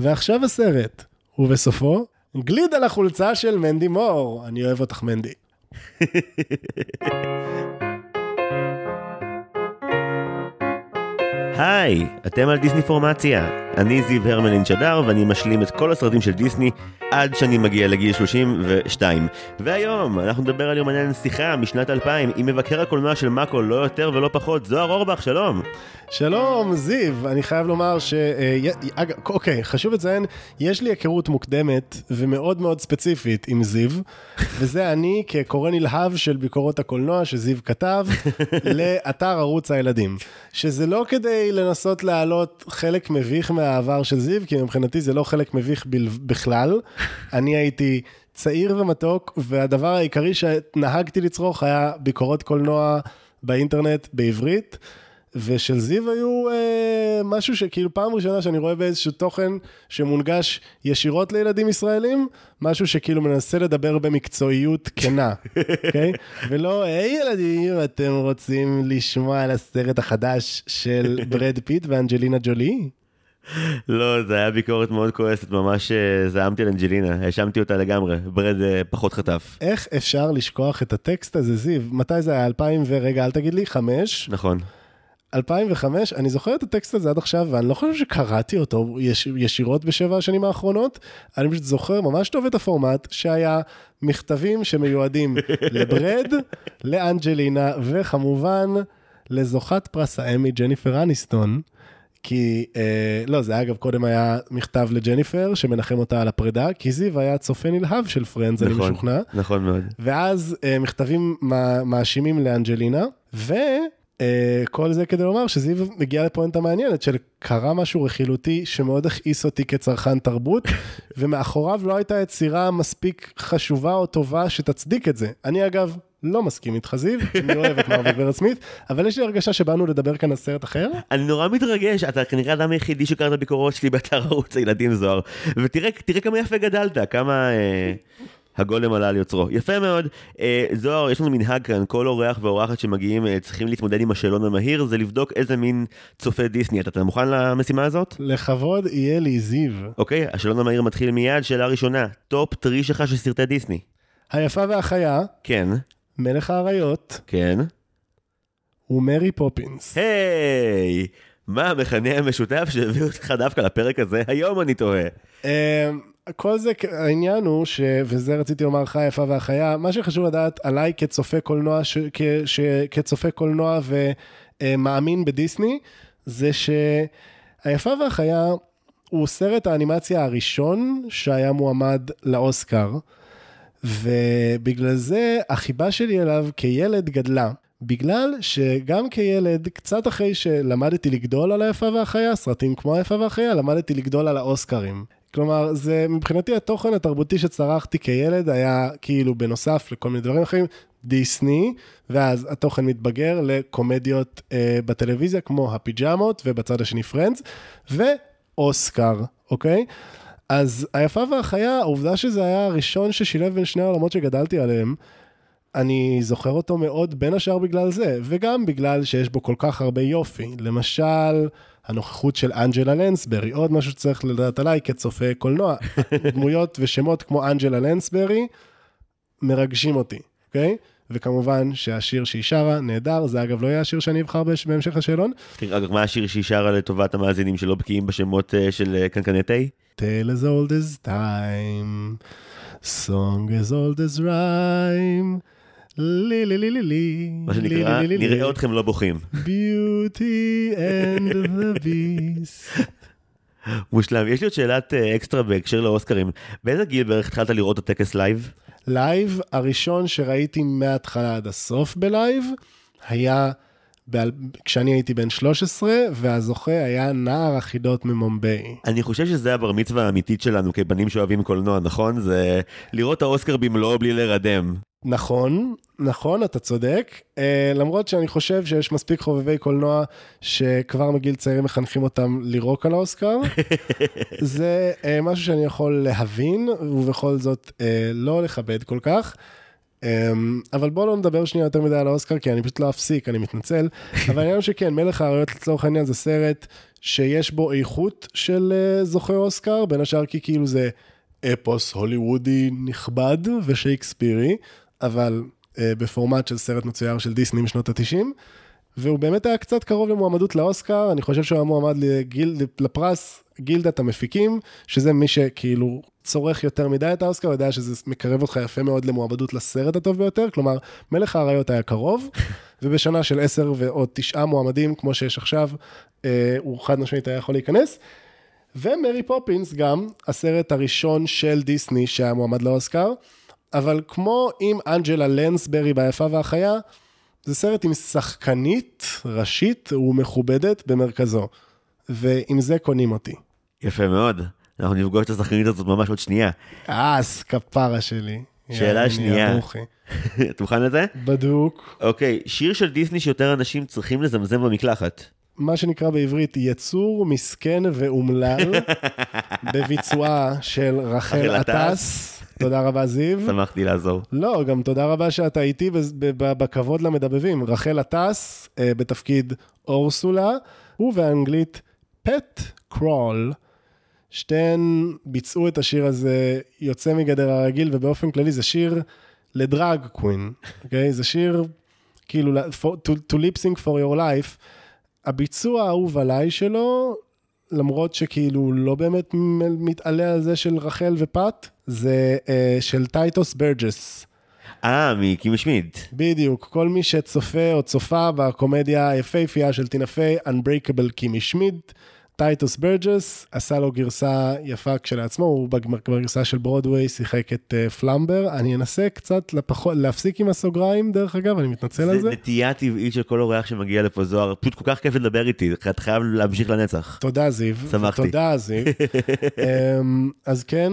ועכשיו הסרט, ובסופו, גליד על החולצה של מנדי מור. אני אוהב אותך, מנדי. היי, אתם על דיסני פורמציה. אני זיו הרמלין שדר ואני משלים את כל הסרטים של דיסני עד שאני מגיע לגיל 32. והיום אנחנו נדבר על יומני הנסיכה משנת 2000 עם מבקר הקולנוע של מאקו לא יותר ולא פחות, זוהר אורבך, שלום. שלום, זיו. אני חייב לומר ש... אה, אגב, אוקיי, חשוב לציין, יש לי היכרות מוקדמת ומאוד מאוד ספציפית עם זיו, וזה אני כקורא נלהב של ביקורות הקולנוע שזיו כתב לאתר ערוץ הילדים. שזה לא כדי לנסות להעלות חלק מביך מהעבר של זיו, כי מבחינתי זה לא חלק מביך בכלל. אני הייתי צעיר ומתוק, והדבר העיקרי שנהגתי לצרוך היה ביקורות קולנוע באינטרנט בעברית. ושל זיו היו אה, משהו שכאילו פעם ראשונה שאני רואה באיזשהו תוכן שמונגש ישירות לילדים ישראלים, משהו שכאילו מנסה לדבר במקצועיות כנה, אוקיי? ולא, היי ילדים, אתם רוצים לשמוע על הסרט החדש של ברד פיט ואנג'לינה ג'ולי? לא, זה היה ביקורת מאוד כועסת, ממש אה, זעמתי על אנג'לינה, האשמתי אותה לגמרי, ברד אה, פחות חטף. איך אפשר לשכוח את הטקסט הזה, זיו? מתי זה היה? 2000 ורגע, אל תגיד לי, חמש? נכון. 2005, אני זוכר את הטקסט הזה עד עכשיו, ואני לא חושב שקראתי אותו יש, ישירות בשבע השנים האחרונות, אני פשוט זוכר ממש טוב את הפורמט, שהיה מכתבים שמיועדים לברד, לאנג'לינה, וכמובן לזוכת פרס האמי ג'ניפר אניסטון. כי, אה, לא, זה אגב, קודם היה מכתב לג'ניפר, שמנחם אותה על הפרידה, כי זיו היה צופה נלהב של Friends, נכון, אני משוכנע. נכון מאוד. ואז אה, מכתבים מאשימים לאנג'לינה, ו... Uh, כל זה כדי לומר שזיו מגיע לפואנטה מעניינת של קרה משהו רכילותי שמאוד הכעיס אותי כצרכן תרבות ומאחוריו לא הייתה יצירה מספיק חשובה או טובה שתצדיק את זה. אני אגב לא מסכים איתך זיו, אני אוהב את מרוויל ורד סמית, אבל יש לי הרגשה שבאנו לדבר כאן על סרט אחר. אני נורא מתרגש, אתה כנראה האדם היחידי שקרא את הביקורות שלי באתר ערוץ הילדים זוהר, ותראה כמה יפה גדלת, כמה... אה... הגולם עלה על יוצרו. יפה מאוד. אה, זוהר, יש לנו מנהג כאן, כל אורח ואורחת שמגיעים אה, צריכים להתמודד עם השאלון המהיר, זה לבדוק איזה מין צופה דיסני. אתה מוכן למשימה הזאת? לכבוד יהיה לי זיו. אוקיי, השאלון המהיר מתחיל מיד, שאלה ראשונה. top three שלך של סרטי דיסני. היפה והחיה. כן. מלך האריות. כן. ומרי פופינס. היי! מה המכנה המשותף שהביא אותך דווקא לפרק הזה? היום אני תוהה. אמ, כל זה, העניין הוא, ש, וזה רציתי לומר לך, היפה והחיה, מה שחשוב לדעת עליי כצופה קולנוע, ש, כ, ש, כצופה קולנוע ומאמין בדיסני, זה שהיפה והחיה הוא סרט האנימציה הראשון שהיה מועמד לאוסקר, ובגלל זה החיבה שלי אליו כילד גדלה. בגלל שגם כילד, קצת אחרי שלמדתי לגדול על היפה והחיה, סרטים כמו היפה והחיה, למדתי לגדול על האוסקרים. כלומר, זה מבחינתי התוכן התרבותי שצרכתי כילד היה כאילו בנוסף לכל מיני דברים אחרים, דיסני, ואז התוכן מתבגר לקומדיות אה, בטלוויזיה כמו הפיג'מות ובצד השני פרנדס, ואוסקר, אוקיי? אז היפה והחיה, העובדה שזה היה הראשון ששילב בין שני העולמות שגדלתי עליהם, אני זוכר אותו מאוד בין השאר בגלל זה, וגם בגלל שיש בו כל כך הרבה יופי. למשל, הנוכחות של אנג'לה לנסברי, עוד משהו שצריך לדעת עליי כצופה קולנוע. דמויות ושמות כמו אנג'לה לנסברי מרגשים אותי, אוקיי? וכמובן שהשיר שהיא שרה נהדר, זה אגב לא יהיה השיר שאני אבחר בהמשך השאלון. אגב, מה השיר שהיא שרה לטובת המאזינים שלא בקיאים בשמות אה, של אה, קנקני תה? Tale as old as time, song as old as rhyme. לי לי לי לי לי. מה שנקרא, נראה אתכם לא בוכים. Beauty and the Beast. מושלם. יש לי עוד שאלת אה, אקסטרה בהקשר לאוסקרים. באיזה גיל בערך התחלת לראות את הטקס live? live הראשון שראיתי מההתחלה עד הסוף ב live היה כשאני הייתי בן 13, והזוכה היה נער החידות ממומביי. אני חושב שזה הבר מצווה האמיתית שלנו כבנים שאוהבים קולנוע, נכון? זה לראות את האוסקר במלואו בלי להירדם. נכון, נכון, אתה צודק. Uh, למרות שאני חושב שיש מספיק חובבי קולנוע שכבר מגיל צעיר מחנכים אותם לירוק על האוסקר. זה uh, משהו שאני יכול להבין, ובכל זאת uh, לא לכבד כל כך. אמ, אבל בואו לא נדבר שנייה יותר מדי על האוסקר, כי אני פשוט לא אפסיק, אני מתנצל. אבל העניין שכן, מלך האריות לצורך העניין זה סרט שיש בו איכות של אה, זוכה אוסקר, בין השאר כי כאילו זה אפוס הוליוודי נכבד ושייקספירי, אבל אה, בפורמט של סרט מצויר של דיסני משנות ה-90. והוא באמת היה קצת קרוב למועמדות לאוסקר, אני חושב שהוא היה מועמד לגיל, לפרס גילדת המפיקים, שזה מי שכאילו צורך יותר מדי את האוסקר, יודע שזה מקרב אותך יפה מאוד למועמדות לסרט הטוב ביותר, כלומר, מלך האריות היה קרוב, ובשנה של עשר ועוד תשעה מועמדים, כמו שיש עכשיו, אה, הוא חד משמעית היה יכול להיכנס. ומרי פופינס גם, הסרט הראשון של דיסני שהיה מועמד לאוסקר, אבל כמו עם אנג'לה לנסברי ביפה והחיה, זה סרט עם שחקנית ראשית ומכובדת במרכזו, ועם זה קונים אותי. יפה מאוד. אנחנו נפגוש את השחקנית הזאת ממש עוד שנייה. אס, כפרה שלי. שאלה שנייה. ארוחי. את מוכן לזה? בדוק. אוקיי, שיר של דיסני שיותר אנשים צריכים לזמזם במקלחת. מה שנקרא בעברית יצור מסכן ואומלל, בביצועה של רחל עטס. תודה רבה זיו. שמחתי לעזור. לא, גם תודה רבה שאתה איתי בכבוד למדבבים. רחל עטס אה, בתפקיד אורסולה, ובאנגלית פט קרול. שתיהן ביצעו את השיר הזה יוצא מגדר הרגיל, ובאופן כללי זה שיר לדרג קווין, אוקיי? זה שיר כאילו for, to, to lip sync for your life. הביצוע האהוב עליי שלו, למרות שכאילו לא באמת מתעלה על זה של רחל ופת, זה אה, של טייטוס ברג'ס. אה, מקימי שמיד. בדיוק, כל מי שצופה או צופה בקומדיה היפהפייה של טינה פיי, Unbreakable קימי שמיד, טייטוס ברג'ס, עשה לו גרסה יפה כשלעצמו, הוא בג- בגרסה של ברודוויי שיחק את uh, פלמבר. אני אנסה קצת לפחות, להפסיק עם הסוגריים, דרך אגב, אני מתנצל על זה זה. נטייה טבעית של כל אורח שמגיע לפה זוהר, פשוט כל כך כיף לדבר איתי, אתה חייב להמשיך לנצח. תודה זיו. שמחתי. תודה זיו. אמ, אז כן,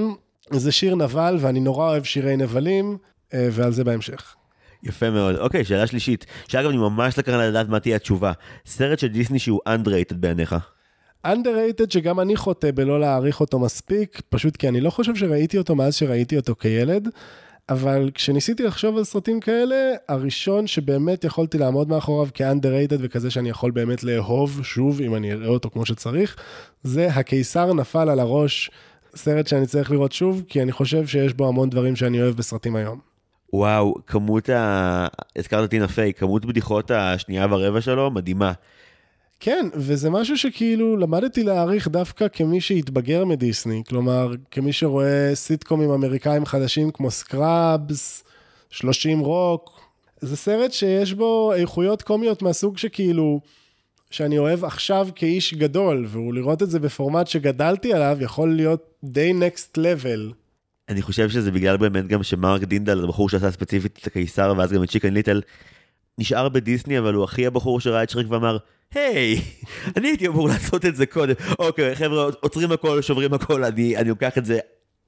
זה שיר נבל, ואני נורא אוהב שירי נבלים, אה, ועל זה בהמשך. יפה מאוד. אוקיי, שאלה שלישית, שאגב אני ממש סקרן לדעת מה תהיה התשובה. סרט של דיסני שהוא underrated בעיניך. Underrated שגם אני חוטא בלא להעריך אותו מספיק, פשוט כי אני לא חושב שראיתי אותו מאז שראיתי אותו כילד, אבל כשניסיתי לחשוב על סרטים כאלה, הראשון שבאמת יכולתי לעמוד מאחוריו כ-underrated וכזה שאני יכול באמת לאהוב שוב, אם אני אראה אותו כמו שצריך, זה הקיסר נפל על הראש, סרט שאני צריך לראות שוב, כי אני חושב שיש בו המון דברים שאני אוהב בסרטים היום. וואו, כמות ה... הזכרת טינה פיי, כמות בדיחות השנייה ורבע שלו, מדהימה. כן, וזה משהו שכאילו למדתי להעריך דווקא כמי שהתבגר מדיסני, כלומר, כמי שרואה סיטקומים אמריקאים חדשים כמו סקראבס, 30 רוק, זה סרט שיש בו איכויות קומיות מהסוג שכאילו, שאני אוהב עכשיו כאיש גדול, והוא לראות את זה בפורמט שגדלתי עליו, יכול להיות די next level. אני חושב שזה בגלל באמת גם שמרק דינדל, הבחור שעשה ספציפית את הקיסר ואז גם את צ'יקן ליטל, נשאר בדיסני, אבל הוא הכי הבחור שראה את שרק ואמר, היי, אני הייתי אמור לעשות את זה קודם. אוקיי, חבר'ה, עוצרים הכל, שוברים הכל, אני, אני לוקח את זה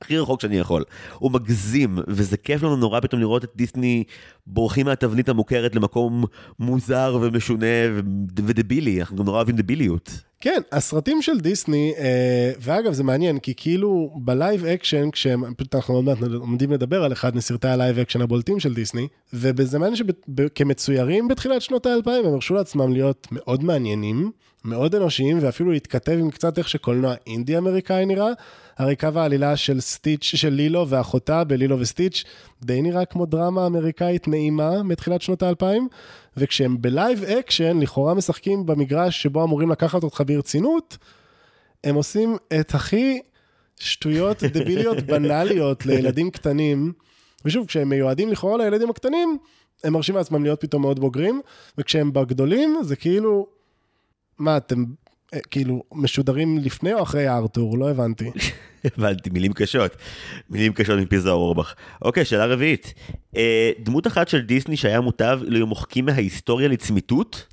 הכי רחוק שאני יכול. הוא מגזים, וזה כיף לנו נורא פתאום לראות את דיסני בורחים מהתבנית המוכרת למקום מוזר ומשונה ודבילי, אנחנו נורא אוהבים דביליות. כן, הסרטים של דיסני, אה, ואגב זה מעניין, כי כאילו ב live action, כשהם, פשוט אנחנו עוד מעט עומדים לדבר על אחד מסרטי ה live action הבולטים של דיסני, מעניין שכמצוירים בתחילת שנות האלפיים, הם הרשו לעצמם להיות מאוד מעניינים, מאוד אנושיים, ואפילו להתכתב עם קצת איך שקולנוע אינדי אמריקאי נראה. הרי קו העלילה של סטיץ', של לילו ואחותה בלילו וסטיץ', די נראה כמו דרמה אמריקאית נעימה מתחילת שנות האלפיים, וכשהם ב live action, לכאורה משחקים במגרש שבו אמורים לקחת אותך ברצינות, הם עושים את הכי שטויות דביליות בנאליות לילדים קטנים, ושוב, כשהם מיועדים לכאורה לילדים הקטנים, הם מרשים לעצמם להיות פתאום מאוד בוגרים, וכשהם בגדולים, זה כאילו, מה, אתם כאילו משודרים לפני או אחרי הארתור? לא הבנתי. הבנתי, מילים קשות. מילים קשות מפי זוהר אורבך. אוקיי, שאלה רביעית. אה, דמות אחת של דיסני שהיה מוטב לו מוחקים מההיסטוריה לצמיתות?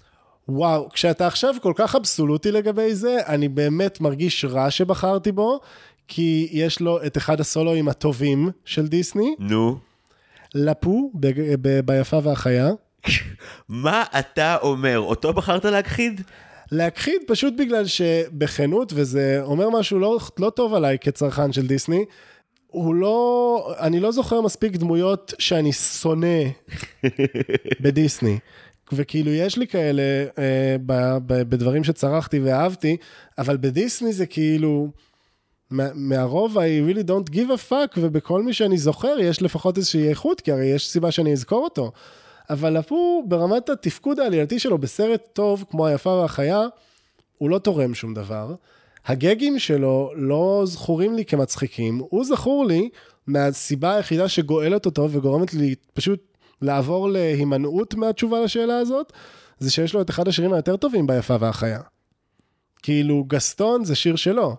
וואו, כשאתה עכשיו כל כך אבסולוטי לגבי זה, אני באמת מרגיש רע שבחרתי בו, כי יש לו את אחד הסולואים הטובים של דיסני, נו. לפו, ב- ב- ביפה והחיה. מה אתה אומר? אותו בחרת להכחיד? להכחיד פשוט בגלל שבכנות, וזה אומר משהו לא, לא טוב עליי כצרכן של דיסני, הוא לא, אני לא זוכר מספיק דמויות שאני שונא בדיסני. וכאילו יש לי כאלה אה, ב, ב, בדברים שצרחתי ואהבתי, אבל בדיסני זה כאילו, מהרוב I really don't give a fuck, ובכל מי שאני זוכר יש לפחות איזושהי איכות, כי הרי יש סיבה שאני אזכור אותו. אבל אפו ברמת התפקוד העלילתי שלו בסרט טוב כמו היפה והחיה, הוא לא תורם שום דבר. הגגים שלו לא זכורים לי כמצחיקים, הוא זכור לי מהסיבה היחידה שגואלת אותו וגורמת לי פשוט לעבור להימנעות מהתשובה לשאלה הזאת, זה שיש לו את אחד השירים היותר טובים ביפה והחיה. כאילו, גסטון זה שיר שלו,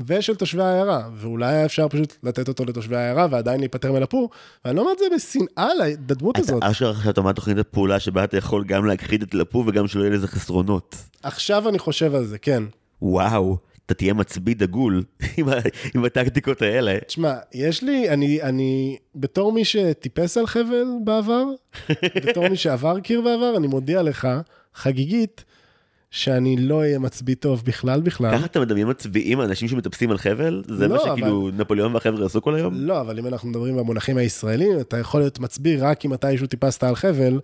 ושל תושבי העיירה, ואולי היה אפשר פשוט לתת אותו לתושבי העיירה ועדיין להיפטר מלפו, ואני לא אומר את זה בשנאה לדמות הזאת. אתה אשכרה עכשיו אתה אומר תוכנית הפעולה שבה אתה יכול גם להכחיד את לפו וגם שלא יהיה לזה חסרונות. עכשיו אני חושב על זה, כן. וואו. אתה תהיה מצביא דגול עם, עם הטקטיקות האלה. תשמע, יש לי, אני, אני, בתור מי שטיפס על חבל בעבר, בתור מי שעבר קיר בעבר, אני מודיע לך, חגיגית, שאני לא אהיה מצביא טוב בכלל בכלל. ככה אתה מדמיין מצביעים אנשים שמטפסים על חבל? זה לא, מה שכאילו אבל... נפוליאון והחבר'ה עשו כל היום? לא, אבל אם אנחנו מדברים במונחים הישראלים, אתה יכול להיות מצביא רק אם מתישהו טיפסת על חבל,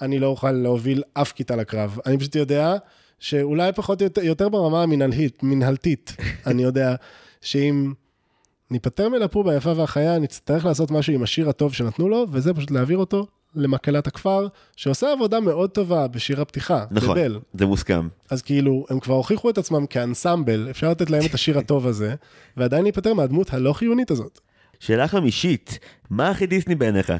אני לא אוכל להוביל אף כיתה לקרב. אני פשוט יודע שאולי פחות יותר, יותר ברמה המנהלתית, מנהלתית, אני יודע שאם ניפטר מלפו ביפה והחיה, נצטרך לעשות משהו עם השיר הטוב שנתנו לו, וזה פשוט להעביר אותו למקהלת הכפר, שעושה עבודה מאוד טובה בשיר הפתיחה, נכון, בבל. זה מוסכם. אז כאילו, הם כבר הוכיחו את עצמם כאנסמבל, אפשר לתת להם את השיר הטוב הזה, ועדיין להיפטר מהדמות הלא חיונית הזאת. שאלה חמישית, מה הכי דיסני בעיניך?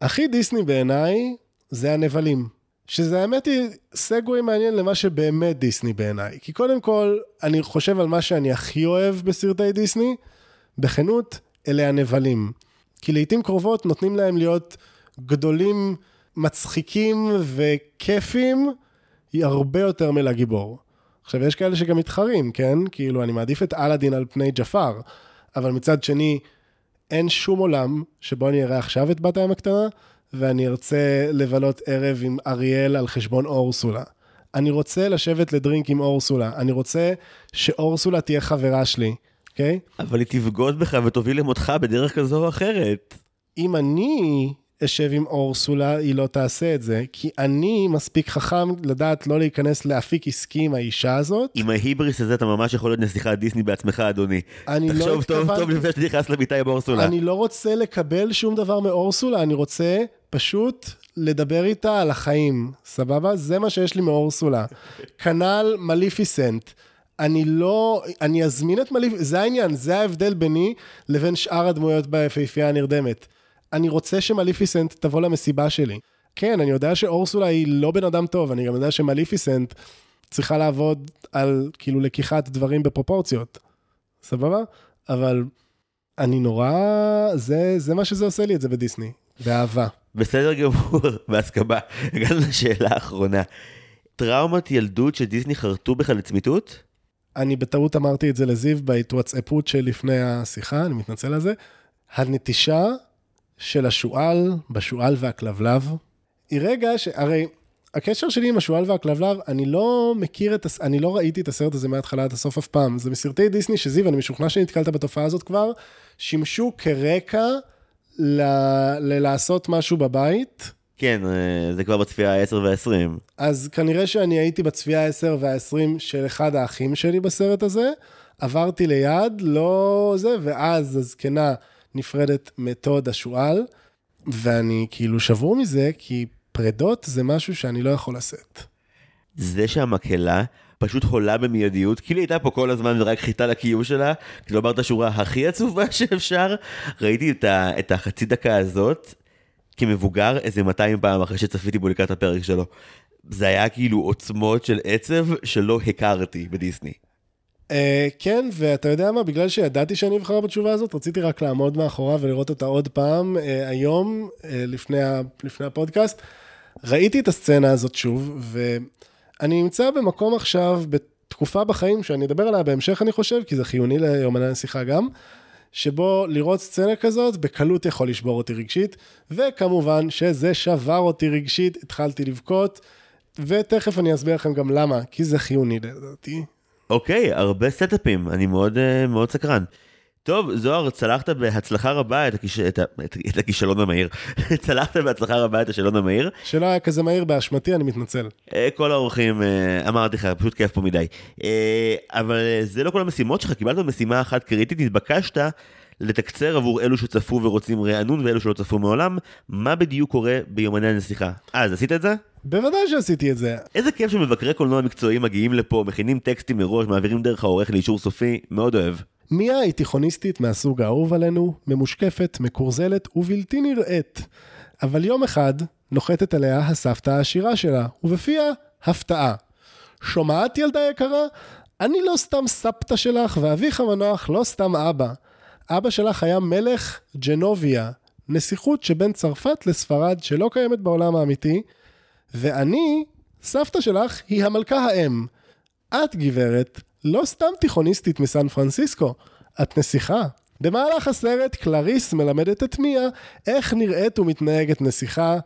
הכי דיסני בעיניי זה הנבלים. שזה האמת היא סגווי מעניין למה שבאמת דיסני בעיניי. כי קודם כל, אני חושב על מה שאני הכי אוהב בסרטי דיסני, בכנות, אלה הנבלים. כי לעיתים קרובות נותנים להם להיות גדולים, מצחיקים וכיפים, היא הרבה יותר מלגיבור. עכשיו, יש כאלה שגם מתחרים, כן? כאילו, אני מעדיף את אלאדין על פני ג'פר, אבל מצד שני, אין שום עולם שבו אני אראה עכשיו את בת הים הקטנה, ואני ארצה לבלות ערב עם אריאל על חשבון אורסולה. אני רוצה לשבת לדרינק עם אורסולה, אני רוצה שאורסולה תהיה חברה שלי, אוקיי? Okay? אבל היא תבגוד בך ותוביל למותך בדרך כזו או אחרת. אם אני אשב עם אורסולה, היא לא תעשה את זה, כי אני מספיק חכם לדעת לא להיכנס לאפיק עסקי עם האישה הזאת. עם ההיבריס הזה אתה ממש יכול להיות נסיכת דיסני בעצמך, אדוני. אני לא תחשוב טוב טוב לפני שאתה נכנס למיטה עם אורסולה. אני לא רוצה לקבל שום דבר מאורסולה, אני רוצה פשוט לדבר איתה על החיים, סבבה? זה מה שיש לי מאורסולה. כנ"ל מליפיסנט. אני לא, אני אזמין את מליפיסנט, זה העניין, זה ההבדל ביני לבין שאר הדמויות ביפהפייה הנרדמת. אני רוצה שמליפיסנט תבוא למסיבה שלי. כן, אני יודע שאורסולה היא לא בן אדם טוב, אני גם יודע שמליפיסנט צריכה לעבוד על כאילו לקיחת דברים בפרופורציות. סבבה? אבל אני נורא, זה, זה מה שזה עושה לי את זה בדיסני, באהבה. בסדר גמור, בהסכמה. הגענו לשאלה האחרונה. טראומת ילדות שדיסני חרטו בך לצמיתות? אני בטעות אמרתי את זה לזיו בהתוואטסאפות שלפני השיחה, אני מתנצל על זה. הנטישה של השועל בשועל והכלבלב, היא רגע ש... הרי הקשר שלי עם השועל והכלבלב, אני לא מכיר את, הס... אני לא ראיתי את הסרט הזה מההתחלה עד הסוף אף פעם. זה מסרטי דיסני שזיו, אני משוכנע שנתקלת בתופעה הזאת כבר, שימשו כרקע ל... ללעשות משהו בבית. כן, אה, זה כבר בצפייה ה-10 וה-20. אז כנראה שאני הייתי בצפייה ה-10 וה-20 של אחד האחים שלי בסרט הזה, עברתי ליד, לא זה, ואז הזקנה נפרדת מתוד השועל, ואני כאילו שבור מזה, כי פרדות זה משהו שאני לא יכול לשאת. זה שהמקהלה פשוט חולה במיידיות, כאילו הייתה פה כל הזמן ורק חיטה לקיום שלה, כדי לומר את השורה הכי עצובה שאפשר. ראיתי את, ה, את החצי דקה הזאת כמבוגר איזה 200 פעם אחרי שצפיתי בו לקראת הפרק שלו. זה היה כאילו עוצמות של עצב שלא הכרתי בדיסני. Uh, כן, ואתה יודע מה, בגלל שידעתי שאני אבחר בתשובה הזאת, רציתי רק לעמוד מאחורה ולראות אותה עוד פעם, uh, היום, uh, לפני, ה, לפני הפודקאסט. ראיתי את הסצנה הזאת שוב, ואני נמצא במקום עכשיו, בתקופה בחיים, שאני אדבר עליה בהמשך, אני חושב, כי זה חיוני ליומני הנסיכה גם, שבו לראות סצנה כזאת, בקלות יכול לשבור אותי רגשית, וכמובן שזה שבר אותי רגשית, התחלתי לבכות, ותכף אני אסביר לכם גם למה, כי זה חיוני לדעתי. אוקיי, הרבה סטאפים, אני מאוד, uh, מאוד סקרן. טוב, זוהר, צלחת בהצלחה רבה את, הכיש... את, ה... את הכישלון המהיר. צלחת בהצלחה רבה את השאלון המהיר. שלא היה כזה מהיר באשמתי, אני מתנצל. אה, כל האורחים, אה, אמרתי לך, פשוט כיף פה מדי. אה, אבל זה לא כל המשימות שלך, קיבלת משימה אחת קריטית, התבקשת לתקצר עבור אלו שצפו ורוצים רענון ואלו שלא צפו מעולם, מה בדיוק קורה ביומני הנסיכה. אז עשית את זה? בוודאי שעשיתי את זה. איזה כיף שמבקרי קולנוע מקצועיים מגיעים לפה, מכינים טקסטים מראש, מעבירים דרך העורך לאישור סופי, מאוד אוהב. מיה היא תיכוניסטית מהסוג האהוב עלינו, ממושקפת, מקורזלת ובלתי נראית. אבל יום אחד נוחתת עליה הסבתא העשירה שלה, ובפיה הפתעה. שומעת ילדה יקרה? אני לא סתם סבתא שלך, ואביך המנוח לא סתם אבא. אבא שלך היה מלך ג'נוביה, נסיכות שבין צרפת לספרד שלא קיימת בעולם האמיתי, ואני, סבתא שלך, היא המלכה האם. את, גברת, לא סתם תיכוניסטית מסן פרנסיסקו, את נסיכה. במהלך הסרט קלריס מלמדת את מיה איך נראית ומתנהגת נסיכה,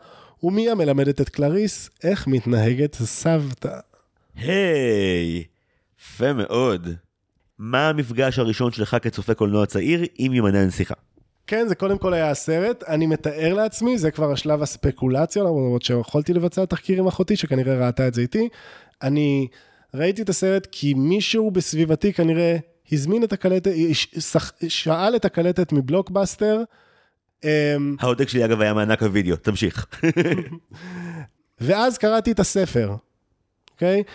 ומיה מלמדת את קלריס איך מתנהגת סבתא. היי, יפה מאוד. מה המפגש הראשון שלך כצופה קולנוע צעיר עם יומני הנסיכה? כן, זה קודם כל היה הסרט, אני מתאר לעצמי, זה כבר השלב הספקולציה, למרות שיכולתי לבצע תחקיר עם אחותי, שכנראה ראתה את זה איתי. אני ראיתי את הסרט כי מישהו בסביבתי כנראה הזמין את הקלטת, שאל את הקלטת מבלוקבאסטר. אמ, העותק שלי אגב היה מענק הוידאו, תמשיך. ואז קראתי את הספר, אוקיי? Okay?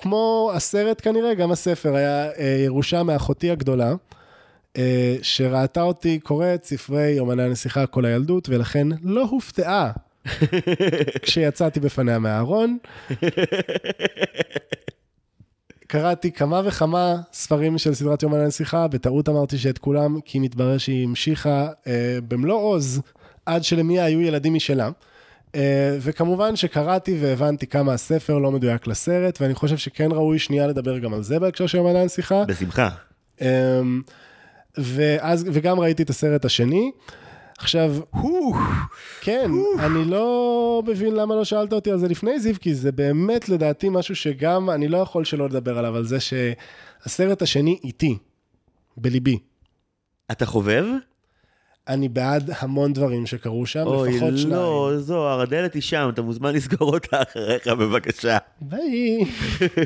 כמו הסרט כנראה, גם הספר היה אה, ירושה מאחותי הגדולה, אה, שראתה אותי קורא את ספרי יומני הנסיכה כל הילדות, ולכן לא הופתעה כשיצאתי בפניה מהארון. קראתי כמה וכמה ספרים של סדרת יומן הנסיכה, בטעות אמרתי שאת כולם, כי מתברר שהיא המשיכה אה, במלוא עוז עד שלמיה היו ילדים משלה. אה, וכמובן שקראתי והבנתי כמה הספר לא מדויק לסרט, ואני חושב שכן ראוי שנייה לדבר גם על זה בהקשר של יומן הנסיכה. בשמחה. אה, ואז, וגם ראיתי את הסרט השני. עכשיו, כן, אני לא מבין למה לא שאלת אותי על זה לפני זיו, כי זה באמת לדעתי משהו שגם אני לא יכול שלא לדבר עליו, על זה שהסרט השני איתי, בליבי. אתה חובב? אני בעד המון דברים שקרו שם, לפחות שניים. אוי, לא, זוהר, הדלת היא שם, אתה מוזמן לסגור אותה אחריך, בבקשה. ביי.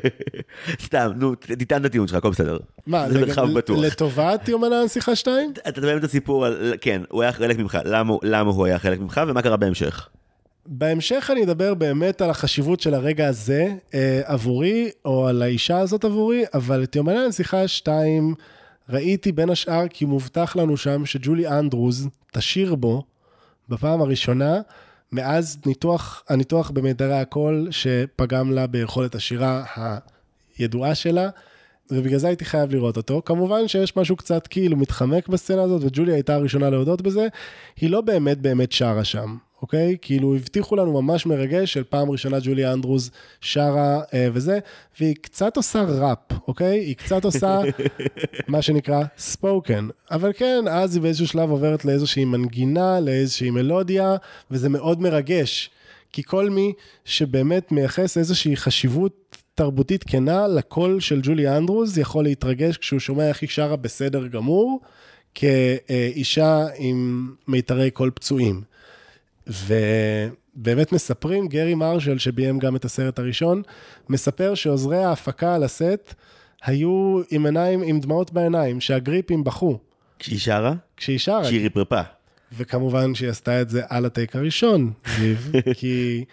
סתם, נו, תטען את הטיעון שלך, הכל בסדר. מה, זה מרחב בטוח. לטובת יומנה הנסיכה 2? אתה תדמיין את הסיפור על, כן, הוא היה חלק ממך, למה, למה הוא היה חלק ממך ומה קרה בהמשך? בהמשך אני אדבר באמת על החשיבות של הרגע הזה אה, עבורי, או על האישה הזאת עבורי, אבל את יומני הנסיכה 2 ראיתי בין השאר כי מובטח לנו שם שג'ולי אנדרוז תשיר בו בפעם הראשונה, מאז ניתוח, הניתוח במיתרי הקול שפגם לה ביכולת השירה הידועה שלה. ובגלל זה הייתי חייב לראות אותו. כמובן שיש משהו קצת כאילו מתחמק בסצנה הזאת, וג'ולי הייתה הראשונה להודות בזה. היא לא באמת באמת שרה שם, אוקיי? כאילו הבטיחו לנו ממש מרגש של פעם ראשונה ג'ולי אנדרוז שרה אה, וזה, והיא קצת עושה ראפ, אוקיי? היא קצת עושה מה שנקרא ספוקן. אבל כן, אז היא באיזשהו שלב עוברת לאיזושהי מנגינה, לאיזושהי מלודיה, וזה מאוד מרגש. כי כל מי שבאמת מייחס איזושהי חשיבות תרבותית כנה לקול של ג'ולי אנדרוז יכול להתרגש כשהוא שומע איך היא שרה בסדר גמור, כאישה עם מיתרי קול פצועים. ובאמת מספרים, גרי מרשל, שביים גם את הסרט הראשון, מספר שעוזרי ההפקה על הסט היו עם עיניים, עם דמעות בעיניים, שהגריפים בכו כשהיא שרה? כשהיא שרה. שירי פרפה. וכמובן שהיא עשתה את זה על הטייק הראשון, זיו, כי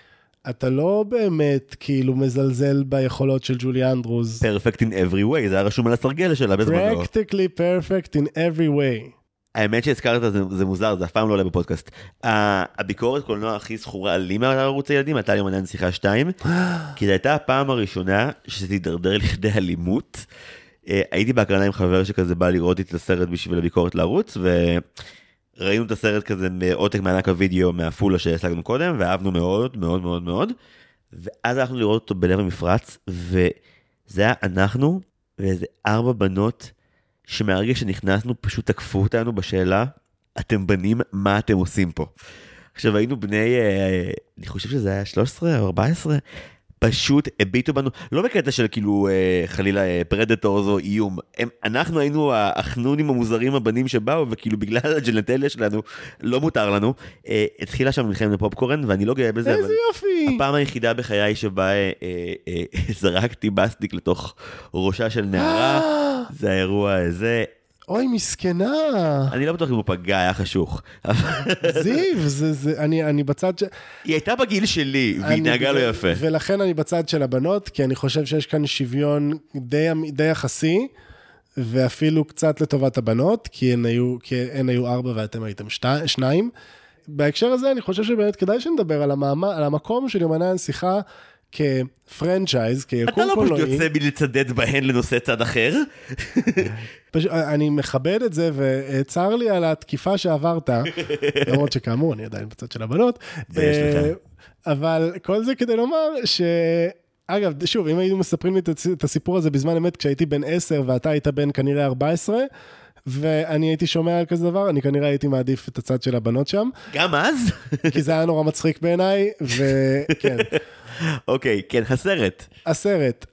אתה לא באמת כאילו מזלזל ביכולות של ג'ולי אנדרוז. פרפקט in every way, זה היה רשום על הסרגל שלה בזמנו. practically perfect in every way. האמת שהזכרת זה, זה מוזר, זה אף פעם לא עולה בפודקאסט. ה- הביקורת קולנוע הכי זכורה לי מערוץ הילדים הייתה יומני הנסיכה 2, כי זו הייתה הפעם הראשונה שזה הידרדר לכדי אלימות. אה, הייתי בהקרנה עם חבר שכזה בא לראות את הסרט בשביל הביקורת לערוץ, וראינו את הסרט כזה בעותק מענק הוידאו מעפולה שהשגנו קודם, ואהבנו מאוד מאוד מאוד מאוד. ואז הלכנו לראות אותו בלב המפרץ, וזה היה אנחנו ואיזה ארבע בנות שמהרגע שנכנסנו פשוט תקפו אותנו בשאלה, אתם בנים, מה אתם עושים פה? עכשיו היינו בני, אה, אני חושב שזה היה 13 או 14, פשוט הביטו בנו, לא בקטע של כאילו אה, חלילה אה, predators או איום, הם, אנחנו היינו החנונים המוזרים הבנים שבאו וכאילו בגלל ה genitalia שלנו לא מותר לנו. אה, התחילה שם מלחמת פופקורן ואני לא גאה בזה, איזה אבל יופי. הפעם היחידה בחיי שבה אה, אה, אה, זרקתי בסטיק לתוך ראשה של נערה, זה האירוע הזה. אוי, מסכנה. אני לא בטוח אם הוא פגע, היה חשוך. זיו, זה, זה, אני, אני בצד ש... היא הייתה בגיל שלי, והיא התנהגה לא יפה. ולכן אני בצד של הבנות, כי אני חושב שיש כאן שוויון די, די יחסי, ואפילו קצת לטובת הבנות, כי הן היו, כי הן היו ארבע ואתם הייתם שתי, שניים. בהקשר הזה אני חושב שבאמת כדאי שנדבר על, המעמד, על המקום של יומני הנסיכה כפרנצ'ייז, כיקום אתה לא פשוט קולנועי. יוצא מלצדד בהן לנושא צד אחר? פשוט, אני מכבד את זה, וצר לי על התקיפה שעברת, למרות שכאמור, אני עדיין בצד של הבנות. אה, אבל כל זה כדי לומר ש... אגב, שוב, אם היינו מספרים לי את הסיפור הזה בזמן אמת, כשהייתי בן 10 ואתה היית בן כנראה 14, ואני הייתי שומע על כזה דבר, אני כנראה הייתי מעדיף את הצד של הבנות שם, גם אז? כי זה היה נורא מצחיק בעיניי, וכן. אוקיי, כן, הסרט. הסרט.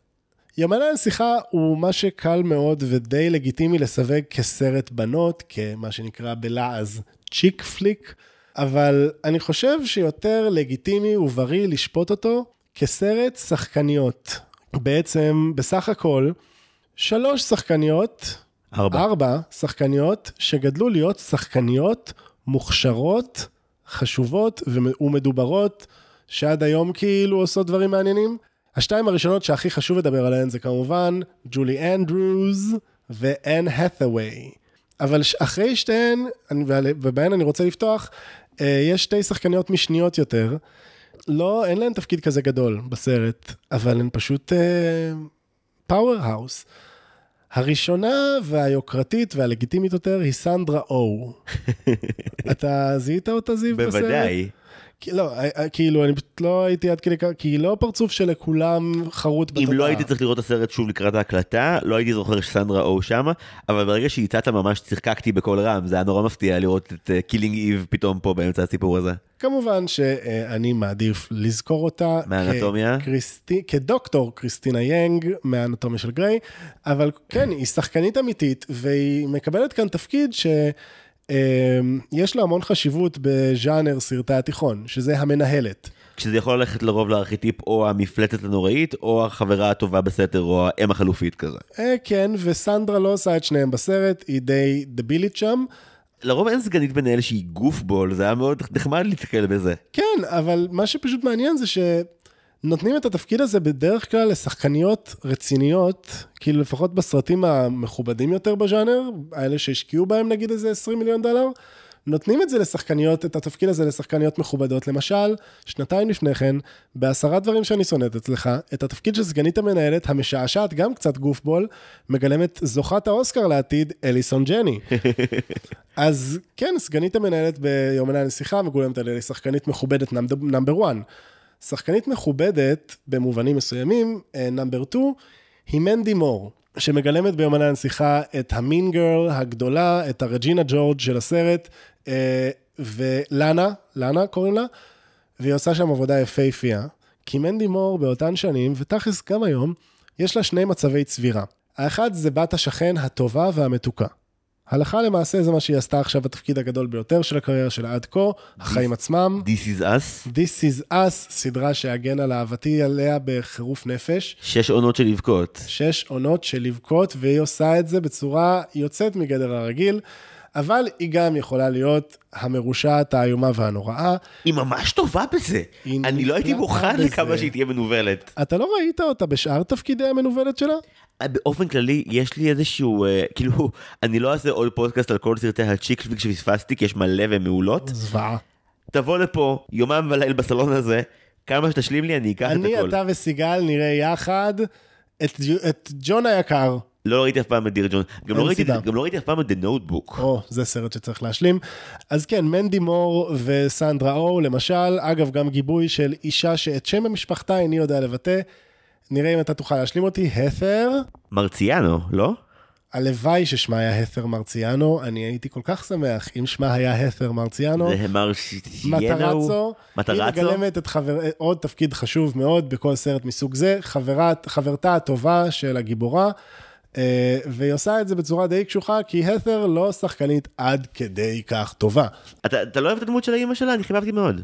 יומני הנסיכה הוא מה שקל מאוד ודי לגיטימי לסווג כסרט בנות, כמה שנקרא בלעז צ'יק פליק, אבל אני חושב שיותר לגיטימי ובריא לשפוט אותו כסרט שחקניות. בעצם, בסך הכל, שלוש שחקניות, ארבע. ארבע שחקניות שגדלו להיות שחקניות מוכשרות, חשובות ומ- ומדוברות, שעד היום כאילו עושות דברים מעניינים. השתיים הראשונות שהכי חשוב לדבר עליהן זה כמובן ג'ולי אנדרוז ואן האת'ווי. אבל אחרי שתיהן, ובהן אני רוצה לפתוח, אה, יש שתי שחקניות משניות יותר. לא, אין להן תפקיד כזה גדול בסרט, אבל הן פשוט פאוור האוס. הראשונה והיוקרתית והלגיטימית יותר היא סנדרה או. אתה זיהית אותה זיו בסרט? בוודאי. לא, אה, אה, כאילו, אני פשוט לא הייתי עד כדי כך, כי היא לא פרצוף שלכולם חרוט בתודעה. אם לא הייתי צריך לראות את הסרט שוב לקראת ההקלטה, לא הייתי זוכר שסנדרה או שמה, אבל ברגע שהצעת ממש צחקקתי בקול רם, זה היה נורא מפתיע לראות את Killing Eve פתאום פה באמצע הסיפור הזה. כמובן שאני מעדיף לזכור אותה. מהאנטומיה? כקריסטי, כדוקטור קריסטינה יאנג מהאנטומיה של גריי, אבל כן, היא שחקנית אמיתית, והיא מקבלת כאן תפקיד ש... אמ, יש לה המון חשיבות בז'אנר סרטי התיכון, שזה המנהלת. כשזה יכול ללכת לרוב לארכיטיפ או המפלצת הנוראית, או החברה הטובה בסתר, או האם החלופית כזה. אה, כן, וסנדרה לא עושה את שניהם בסרט, היא די דבילית שם. לרוב אין סגנית מנהל שהיא גופבול, זה היה מאוד נחמד להתקל בזה. כן, אבל מה שפשוט מעניין זה שנותנים את התפקיד הזה בדרך כלל לשחקניות רציניות, כאילו לפחות בסרטים המכובדים יותר בז'אנר, האלה שהשקיעו בהם נגיד איזה 20 מיליון דולר, נותנים את זה לשחקניות, את התפקיד הזה לשחקניות מכובדות. למשל, שנתיים לפני כן, בעשרה דברים שאני שונאת אצלך, את התפקיד של סגנית המנהלת, המשעשעת גם קצת גופבול, מגלמת זוכת האוסקר לעתיד, אליסון ג'ני. אז כן, סגנית המנהלת ביומני הנסיכה מגולמת על ידי שחקנית מכובדת נאמבר 1. שחקנית מכובדת, במובנים מסוימים, נאמבר 2, היא מנדי מור, שמגלמת ביומני הנסיכה את המין גרל הגדולה, את הרג'ינה ג'ורג' של הסרט, אה, ולאנה, לאנה קוראים לה, והיא עושה שם עבודה יפהפייה. כי מנדי מור באותן שנים, ותכלס גם היום, יש לה שני מצבי צבירה. האחד זה בת השכן הטובה והמתוקה. הלכה למעשה זה מה שהיא עשתה עכשיו בתפקיד הגדול ביותר של הקריירה שלה עד כה, החיים עצמם. This is us, This is us, סדרה שהגן על אהבתי עליה בחירוף נפש. שש עונות של לבכות. שש עונות של לבכות, והיא עושה את זה בצורה יוצאת מגדר הרגיל, אבל היא גם יכולה להיות המרושעת, האיומה והנוראה. היא ממש טובה בזה. אני לא הייתי מוכן בזה. לכמה שהיא תהיה מנוולת. אתה לא ראית אותה בשאר תפקידי המנוולת שלה? באופן כללי, יש לי איזשהו, אה, כאילו, אני לא אעשה עוד פודקאסט על כל סרטי הצ'יק פליק שפספסתי, כי יש מלא והם מעולות. זוועה. תבוא לפה, יומם וליל בסלון הזה, כמה שתשלים לי, אני אקח את אני, הכל. אתה וסיגל נראה יחד את, את ג'ון היקר. לא ראיתי אף פעם את דיר ג'ון. גם לא ראיתי-. גם לא ראיתי אף פעם את The Notebook. או, זה סרט שצריך להשלים. אז כן, מנדי מור וסנדרה או, למשל, אגב, גם גיבוי של אישה שאת שם המשפחתה איני יודע לבטא. נראה אם אתה תוכל להשלים אותי, הת'ר, מרציאנו, לא? הלוואי ששמה היה הת'ר מרציאנו, אני הייתי כל כך שמח אם שמה היה הת'ר מרציאנו. זה מרשיאנו. מטרצו, היא? מגלמת את חבר... עוד תפקיד חשוב מאוד בכל סרט מסוג זה, חברת, חברתה הטובה של הגיבורה, אה, והיא עושה את זה בצורה די קשוחה, כי הת'ר לא שחקנית עד כדי כך טובה. אתה אתה לא אוהב את הדמות של האימא שלה? אני חיבבתי מאוד.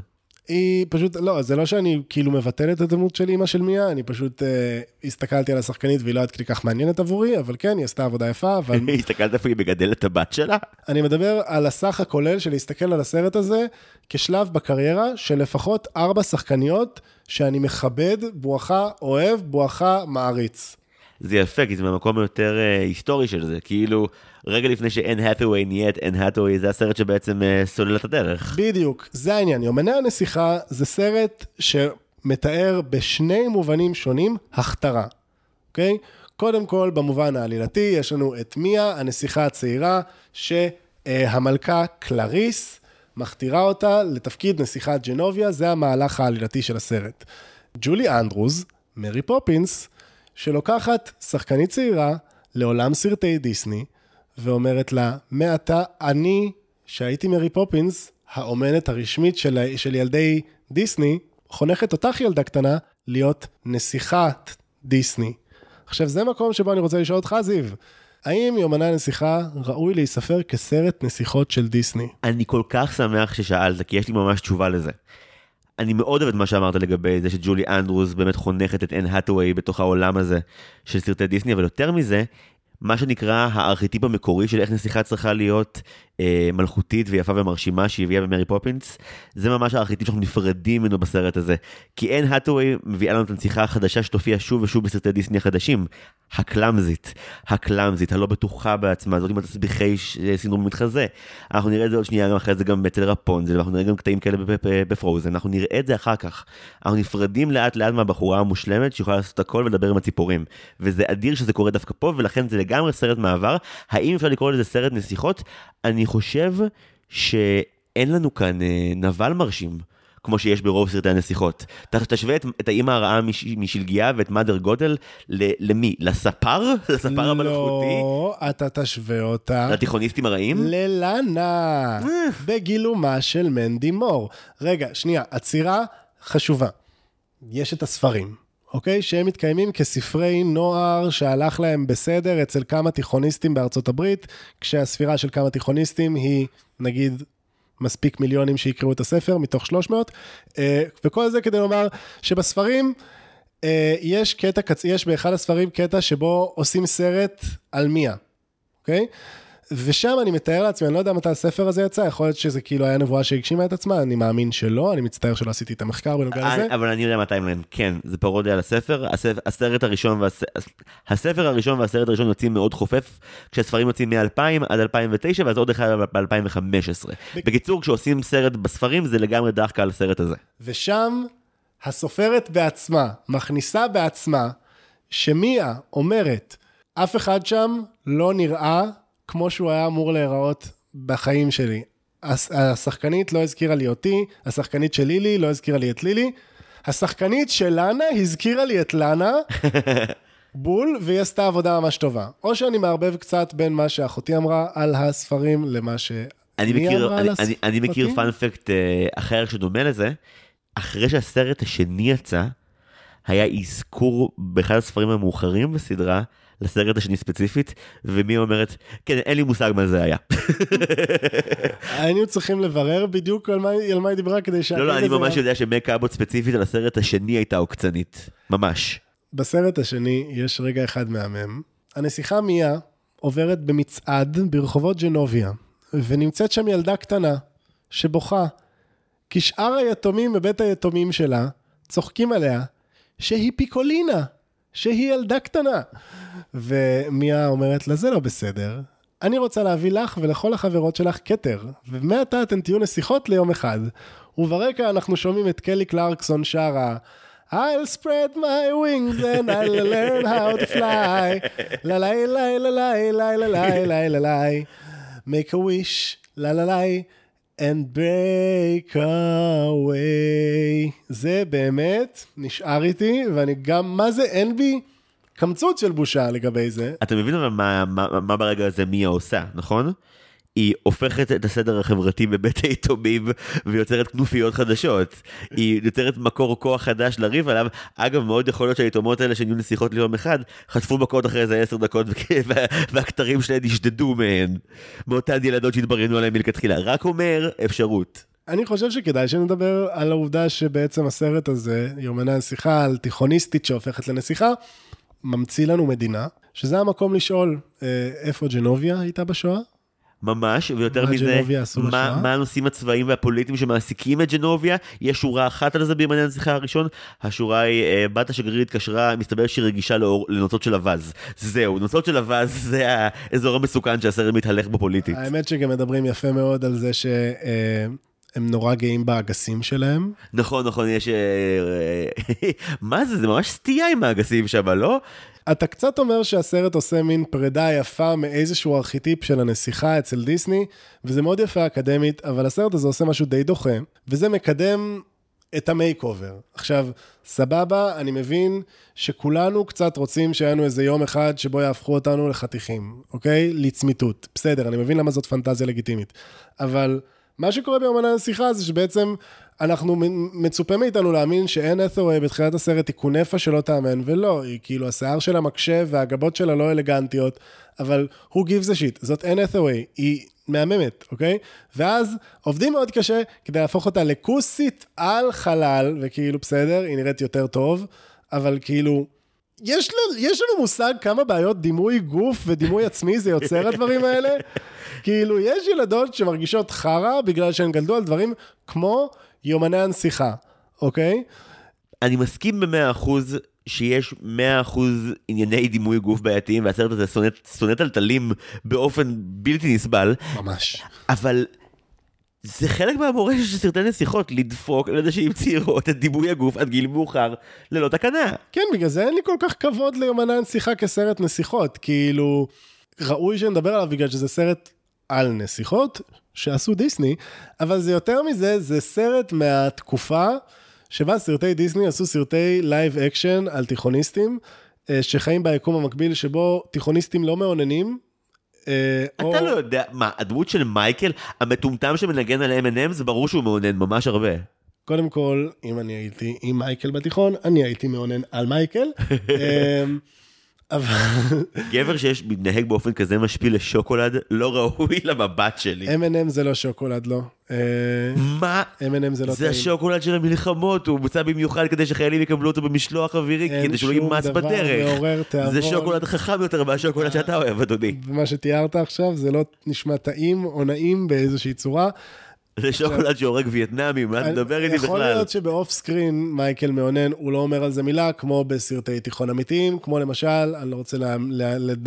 היא פשוט, לא, זה לא שאני כאילו מבטל את הדמות של אימא של מיה, אני פשוט אה, הסתכלתי על השחקנית והיא לא עד כדי כך מעניינת עבורי, אבל כן, היא עשתה עבודה יפה, אבל הסתכלת איפה היא מגדלת את הבת שלה? אני מדבר על הסך הכולל של להסתכל על הסרט הזה כשלב בקריירה של לפחות ארבע שחקניות שאני מכבד, בואכה אוהב, בואכה מעריץ. זה יפה, כי זה מהמקום היותר אה, היסטורי של זה. כאילו, רגע לפני שאין האת'ווי נהיית אין האת'ווי, זה הסרט שבעצם אה, סולל את הדרך. בדיוק, זה העניין. יומני הנסיכה זה סרט שמתאר בשני מובנים שונים הכתרה, אוקיי? קודם כל, במובן העלילתי, יש לנו את מיה, הנסיכה הצעירה, שהמלכה קלריס מכתירה אותה לתפקיד נסיכת ג'נוביה, זה המהלך העלילתי של הסרט. ג'ולי אנדרוז, מרי פופינס, שלוקחת שחקנית צעירה לעולם סרטי דיסני, ואומרת לה, מעתה אני, שהייתי מרי פופינס, האומנת הרשמית של, של ילדי דיסני, חונכת אותך ילדה קטנה להיות נסיכת דיסני. עכשיו, זה מקום שבו אני רוצה לשאול אותך, זיו. האם יומני הנסיכה ראוי להיספר כסרט נסיכות של דיסני? אני כל כך שמח ששאלת, כי יש לי ממש תשובה לזה. אני מאוד אוהב את מה שאמרת לגבי זה שג'ולי אנדרוס באמת חונכת את אן האטווי בתוך העולם הזה של סרטי דיסני, אבל יותר מזה, מה שנקרא הארכיטיפ המקורי של איך נסיכה צריכה להיות אה, מלכותית ויפה ומרשימה שהביאה במרי פופינס, זה ממש הארכיטיפ שאנחנו נפרדים ממנו בסרט הזה. כי אין האטווי מביאה לנו את הנסיכה החדשה שתופיע שוב ושוב בסרטי דיסני החדשים. הקלאמזית, הקלאמזית, הלא בטוחה בעצמה, זאת עם התסביכי ש- סינדרום מתחזה. אנחנו נראה את זה עוד שנייה גם אחרי זה גם אצל רפונזל, ואנחנו נראה גם קטעים כאלה בפ- בפרוזן, אנחנו נראה את זה אחר כך. אנחנו נפרדים לאט לאט מהבחורה המושלמת שיכולה לעשות הכל ולדבר עם הציפורים. וזה אדיר שזה קורה דווקא פה, ולכן זה לגמרי סרט מעבר. האם אפשר לקרוא לזה סרט נסיכות? אני חושב שאין לנו כאן אה, נבל מרשים. כמו שיש ברוב סרטי הנסיכות. תשווה את, את האימא הרעה מש, משלגיה ואת מאדר גודל ל, למי? לספר? לספר המלכותי? לא, אתה תשווה אותה לתיכוניסטים הרעים? ללנה, בגילומה של מנדי מור. רגע, שנייה, עצירה חשובה. יש את הספרים, אוקיי? שהם מתקיימים כספרי נוער שהלך להם בסדר אצל כמה תיכוניסטים בארצות הברית, כשהספירה של כמה תיכוניסטים היא, נגיד, מספיק מיליונים שיקראו את הספר מתוך 300. אה, וכל זה כדי לומר שבספרים אה, יש קטע, יש באחד הספרים קטע שבו עושים סרט על מיה, אוקיי? ושם אני מתאר לעצמי, אני לא יודע מתי הספר הזה יצא, יכול להיות שזה כאילו היה נבואה שהגשימה את עצמה, אני מאמין שלא, אני מצטער שלא עשיתי את המחקר בנוגע לזה. אבל אני יודע מתי הם כן, זה פרודיה על הספר, הסרט הראשון. הספר הראשון והסרט הראשון יוצאים מאוד חופף, כשהספרים יוצאים מ-2000 עד 2009, ואז עוד אחד ב-2015. בקיצור, כשעושים סרט בספרים, זה לגמרי דחקה על הסרט הזה. ושם הסופרת בעצמה מכניסה בעצמה שמיה אומרת, אף אחד שם לא נראה כמו שהוא היה אמור להיראות בחיים שלי. הש- השחקנית לא הזכירה לי אותי, השחקנית של לילי לא הזכירה לי את לילי, השחקנית של לאנה הזכירה לי את לאנה, בול, והיא עשתה עבודה ממש טובה. או שאני מערבב קצת בין מה שאחותי אמרה על הספרים למה ש... אני מכיר, אמרה אני, על אני, אני מכיר? פאנפקט אחר שדומה לזה, אחרי שהסרט השני יצא, היה אזכור באחד הספרים המאוחרים בסדרה, לסרט השני ספציפית, ומי אומרת, כן, אין לי מושג מה זה היה. היינו צריכים לברר בדיוק על מה, על מה היא דיברה כדי שה... לא, לא, אני ממש יודע שמק אבוט ספציפית על הסרט השני הייתה עוקצנית. ממש. בסרט השני יש רגע אחד מהמם. הנסיכה מיה עוברת במצעד ברחובות ג'נוביה, ונמצאת שם ילדה קטנה, שבוכה, כי שאר היתומים בבית היתומים שלה צוחקים עליה שהיא פיקולינה, שהיא ילדה קטנה. ומיה אומרת לה, זה לא בסדר, אני רוצה להביא לך ולכל החברות שלך כתר, ומעתה אתן תהיו נסיכות ליום אחד. וברקע אנחנו שומעים את קלי קלרקסון שרה, I'll spread my wings and I'll learn how to fly. לה לה לה לה לה לה לה לה לה לה לה make a wish, לה לה לה and break away. זה באמת נשאר איתי, ואני גם, מה זה אין בי קמצוץ של בושה לגבי זה. אתה מבין אבל מה, מה, מה ברגע הזה מיה עושה, נכון? היא הופכת את הסדר החברתי בבית היתומים ויוצרת כנופיות חדשות. היא יוצרת מקור כוח חדש לריב עליו. אגב, מאוד יכול להיות שהיתומות האלה שנהיו נסיכות ליום אחד, חטפו מכות אחרי איזה עשר דקות וה- והכתרים שלהן נשדדו מהן. מאותן ילדות שהתבריינו עליהן מלכתחילה. רק אומר, אפשרות. אני חושב שכדאי שנדבר על העובדה שבעצם הסרט הזה, יומני הנסיכה על תיכוניסטית שהופכת לנסיכה, ממציא לנו מדינה, שזה המקום לשאול אה, איפה ג'נוביה הייתה בשואה? ממש, ויותר מה מזה, מה? מה הנושאים הצבאיים והפוליטיים שמעסיקים את ג'נוביה? יש שורה אחת על זה בימני הנסיכה הראשון, השורה היא, אה, בת השגריר התקשרה, מסתבר שהיא רגישה לאור, לנוצות של אווז. זהו, נוצות של אווז זה האזור המסוכן שהסרט מתהלך בו פוליטית. האמת שגם מדברים יפה מאוד על זה שהם נורא גאים באגסים שלהם. נכון, נכון, יש... אה, אה, מה זה? זה ממש סטייה עם האגסים שם, לא? אתה קצת אומר שהסרט עושה מין פרידה יפה מאיזשהו ארכיטיפ של הנסיכה אצל דיסני, וזה מאוד יפה אקדמית, אבל הסרט הזה עושה משהו די דוחה, וזה מקדם את ה makeover. עכשיו, סבבה, אני מבין שכולנו קצת רוצים שיהיה לנו איזה יום אחד שבו יהפכו אותנו לחתיכים, אוקיי? לצמיתות. בסדר, אני מבין למה זאת פנטזיה לגיטימית. אבל מה שקורה ביומני הנסיכה זה שבעצם אנחנו מצופה מאיתנו להאמין שאין את'ווי בתחילת הסרט היא קונפה שלא תאמן, ולא, היא כאילו השיער שלה מקשה והגבות שלה לא אלגנטיות, אבל who gives a shit, זאת אין את'ווי, היא מהממת, אוקיי? ואז עובדים מאוד קשה כדי להפוך אותה לכוסית על חלל, וכאילו בסדר, היא נראית יותר טוב, אבל כאילו... יש, ל, יש לנו מושג כמה בעיות דימוי גוף ודימוי עצמי זה יוצר הדברים האלה? כאילו, יש ילדות שמרגישות חרא בגלל שהן גלדו על דברים כמו יומני הנסיכה, אוקיי? אני מסכים במאה אחוז שיש מאה אחוז ענייני דימוי גוף בעייתיים, והסרט הזה שונא- שונא טלטלים באופן בלתי נסבל, ממש. אבל זה חלק מהמורשת של סרטי נסיכות, לדפוק לנשים צעירות את דימוי הגוף עד גיל מאוחר ללא תקנה. כן, בגלל זה אין לי כל כך כבוד ליומני הנסיכה כסרט נסיכות. כאילו, ראוי שנדבר עליו בגלל שזה סרט על נסיכות שעשו דיסני, אבל זה יותר מזה, זה סרט מהתקופה שבה סרטי דיסני עשו סרטי live action על תיכוניסטים, אה, שחיים ביקום המקביל שבו תיכוניסטים לא מאוננים. אה, אתה לא יודע, מה, הדמות של מייקל, המטומטם שמנגן על M&M, זה ברור שהוא מאונן ממש הרבה. קודם כל, אם אני הייתי עם מייקל בתיכון, אני הייתי מאונן על מייקל. אבל גבר שיש מתנהג באופן כזה משפיל לשוקולד, לא ראוי למבט שלי. M&M זה לא שוקולד, לא. אה, מה? M&M זה לא זה טעים. השוקולד של המלחמות, הומצא במיוחד כדי שחיילים יקבלו אותו במשלוח אווירי, אין כדי שום יימס דבר בדרך. מעורר תיאבון. זה שוקולד חכם יותר מהשוקולד שאתה אוהב, אדוני. ומה שתיארת עכשיו זה לא נשמע טעים או נעים באיזושהי צורה. זה שוקולד שהורג וייטנאמים, מה אתה מדבר איתי יכול בכלל? להיות שב off screen מייקל מאונן, הוא לא אומר על זה מילה, כמו בסרטי תיכון אמיתיים, כמו למשל, אני לא רוצה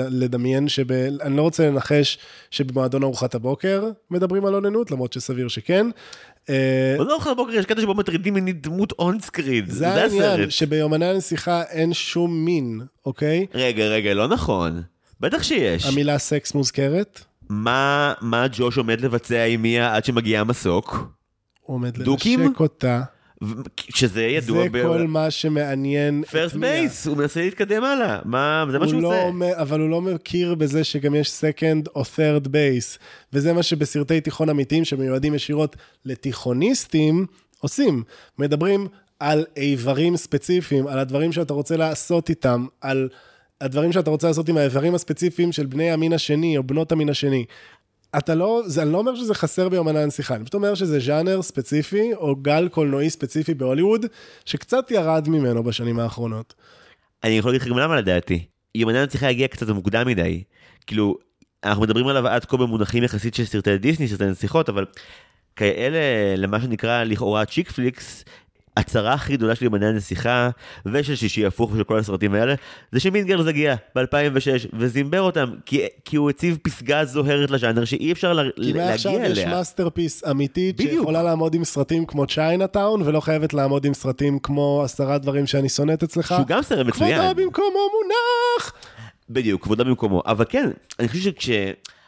לדמיין, שב... אני לא רוצה לנחש שבמועדון ארוחת הבוקר מדברים על אוננות, למרות שסביר שכן. אה, לא אוכל בבוקר יש קטע שבו מטרידים מינית דמות on screen, זה זה העניין, הסרט. שביומני הנסיכה אין שום מין, אוקיי? רגע, רגע, לא נכון. בטח שיש. המילה סקס מוזכרת, מה מה ג'וש עומד לבצע עם מיה עד שמגיע המסוק? הוא עומד דוקים? לנשק אותה. שזה ידוע זה כל מה שמעניין את first מיה. base, הוא מנסה להתקדם הלאה. מה, זה מה הוא שהוא לא עושה. אומר, אבל הוא לא מכיר בזה שגם יש second או third base, וזה מה שבסרטי תיכון אמיתיים שמיועדים ישירות לתיכוניסטים עושים. מדברים על איברים ספציפיים, על הדברים שאתה רוצה לעשות איתם, על הדברים שאתה רוצה לעשות עם האיברים הספציפיים של בני המין השני או בנות המין השני. אתה לא, זה, אני לא אומר שזה חסר ביומני הנסיכה, אני פשוט אומר שזה ז'אנר ספציפי, או גל קולנועי ספציפי בהוליווד, שקצת ירד ממנו בשנים האחרונות. אני יכול להגיד לך גם למה לדעתי. יומני הנציחה הגיע קצת מוקדם מדי. כאילו, אנחנו מדברים עליו עד כה במונחים יחסית של סרטי דיסני, סרטי נסיכות, אבל כאלה, למה שנקרא לכאורה צ'יק פליקס, הצרה הכי גדולה של יומני הנסיכה, ושל שישי הפוך ושל כל הסרטים האלה, זה שמינגרס הגיע ב-2006 וזימבר אותם, כי, כי הוא הציב פסגה זוהרת לז'אנר שאי אפשר לה, כי מעכשיו להגיע יש אליה. masterpiece אמיתית בדיוק. שיכולה לעמוד עם סרטים כמו צ'יינאטאון, ולא חייבת לעמוד עם סרטים כמו עשרה דברים שאני שונאת אצלך. שהוא גם סרט מצוין. כבודו במקומו מונח! בדיוק, כבודה במקומו. אבל כן, אני חושב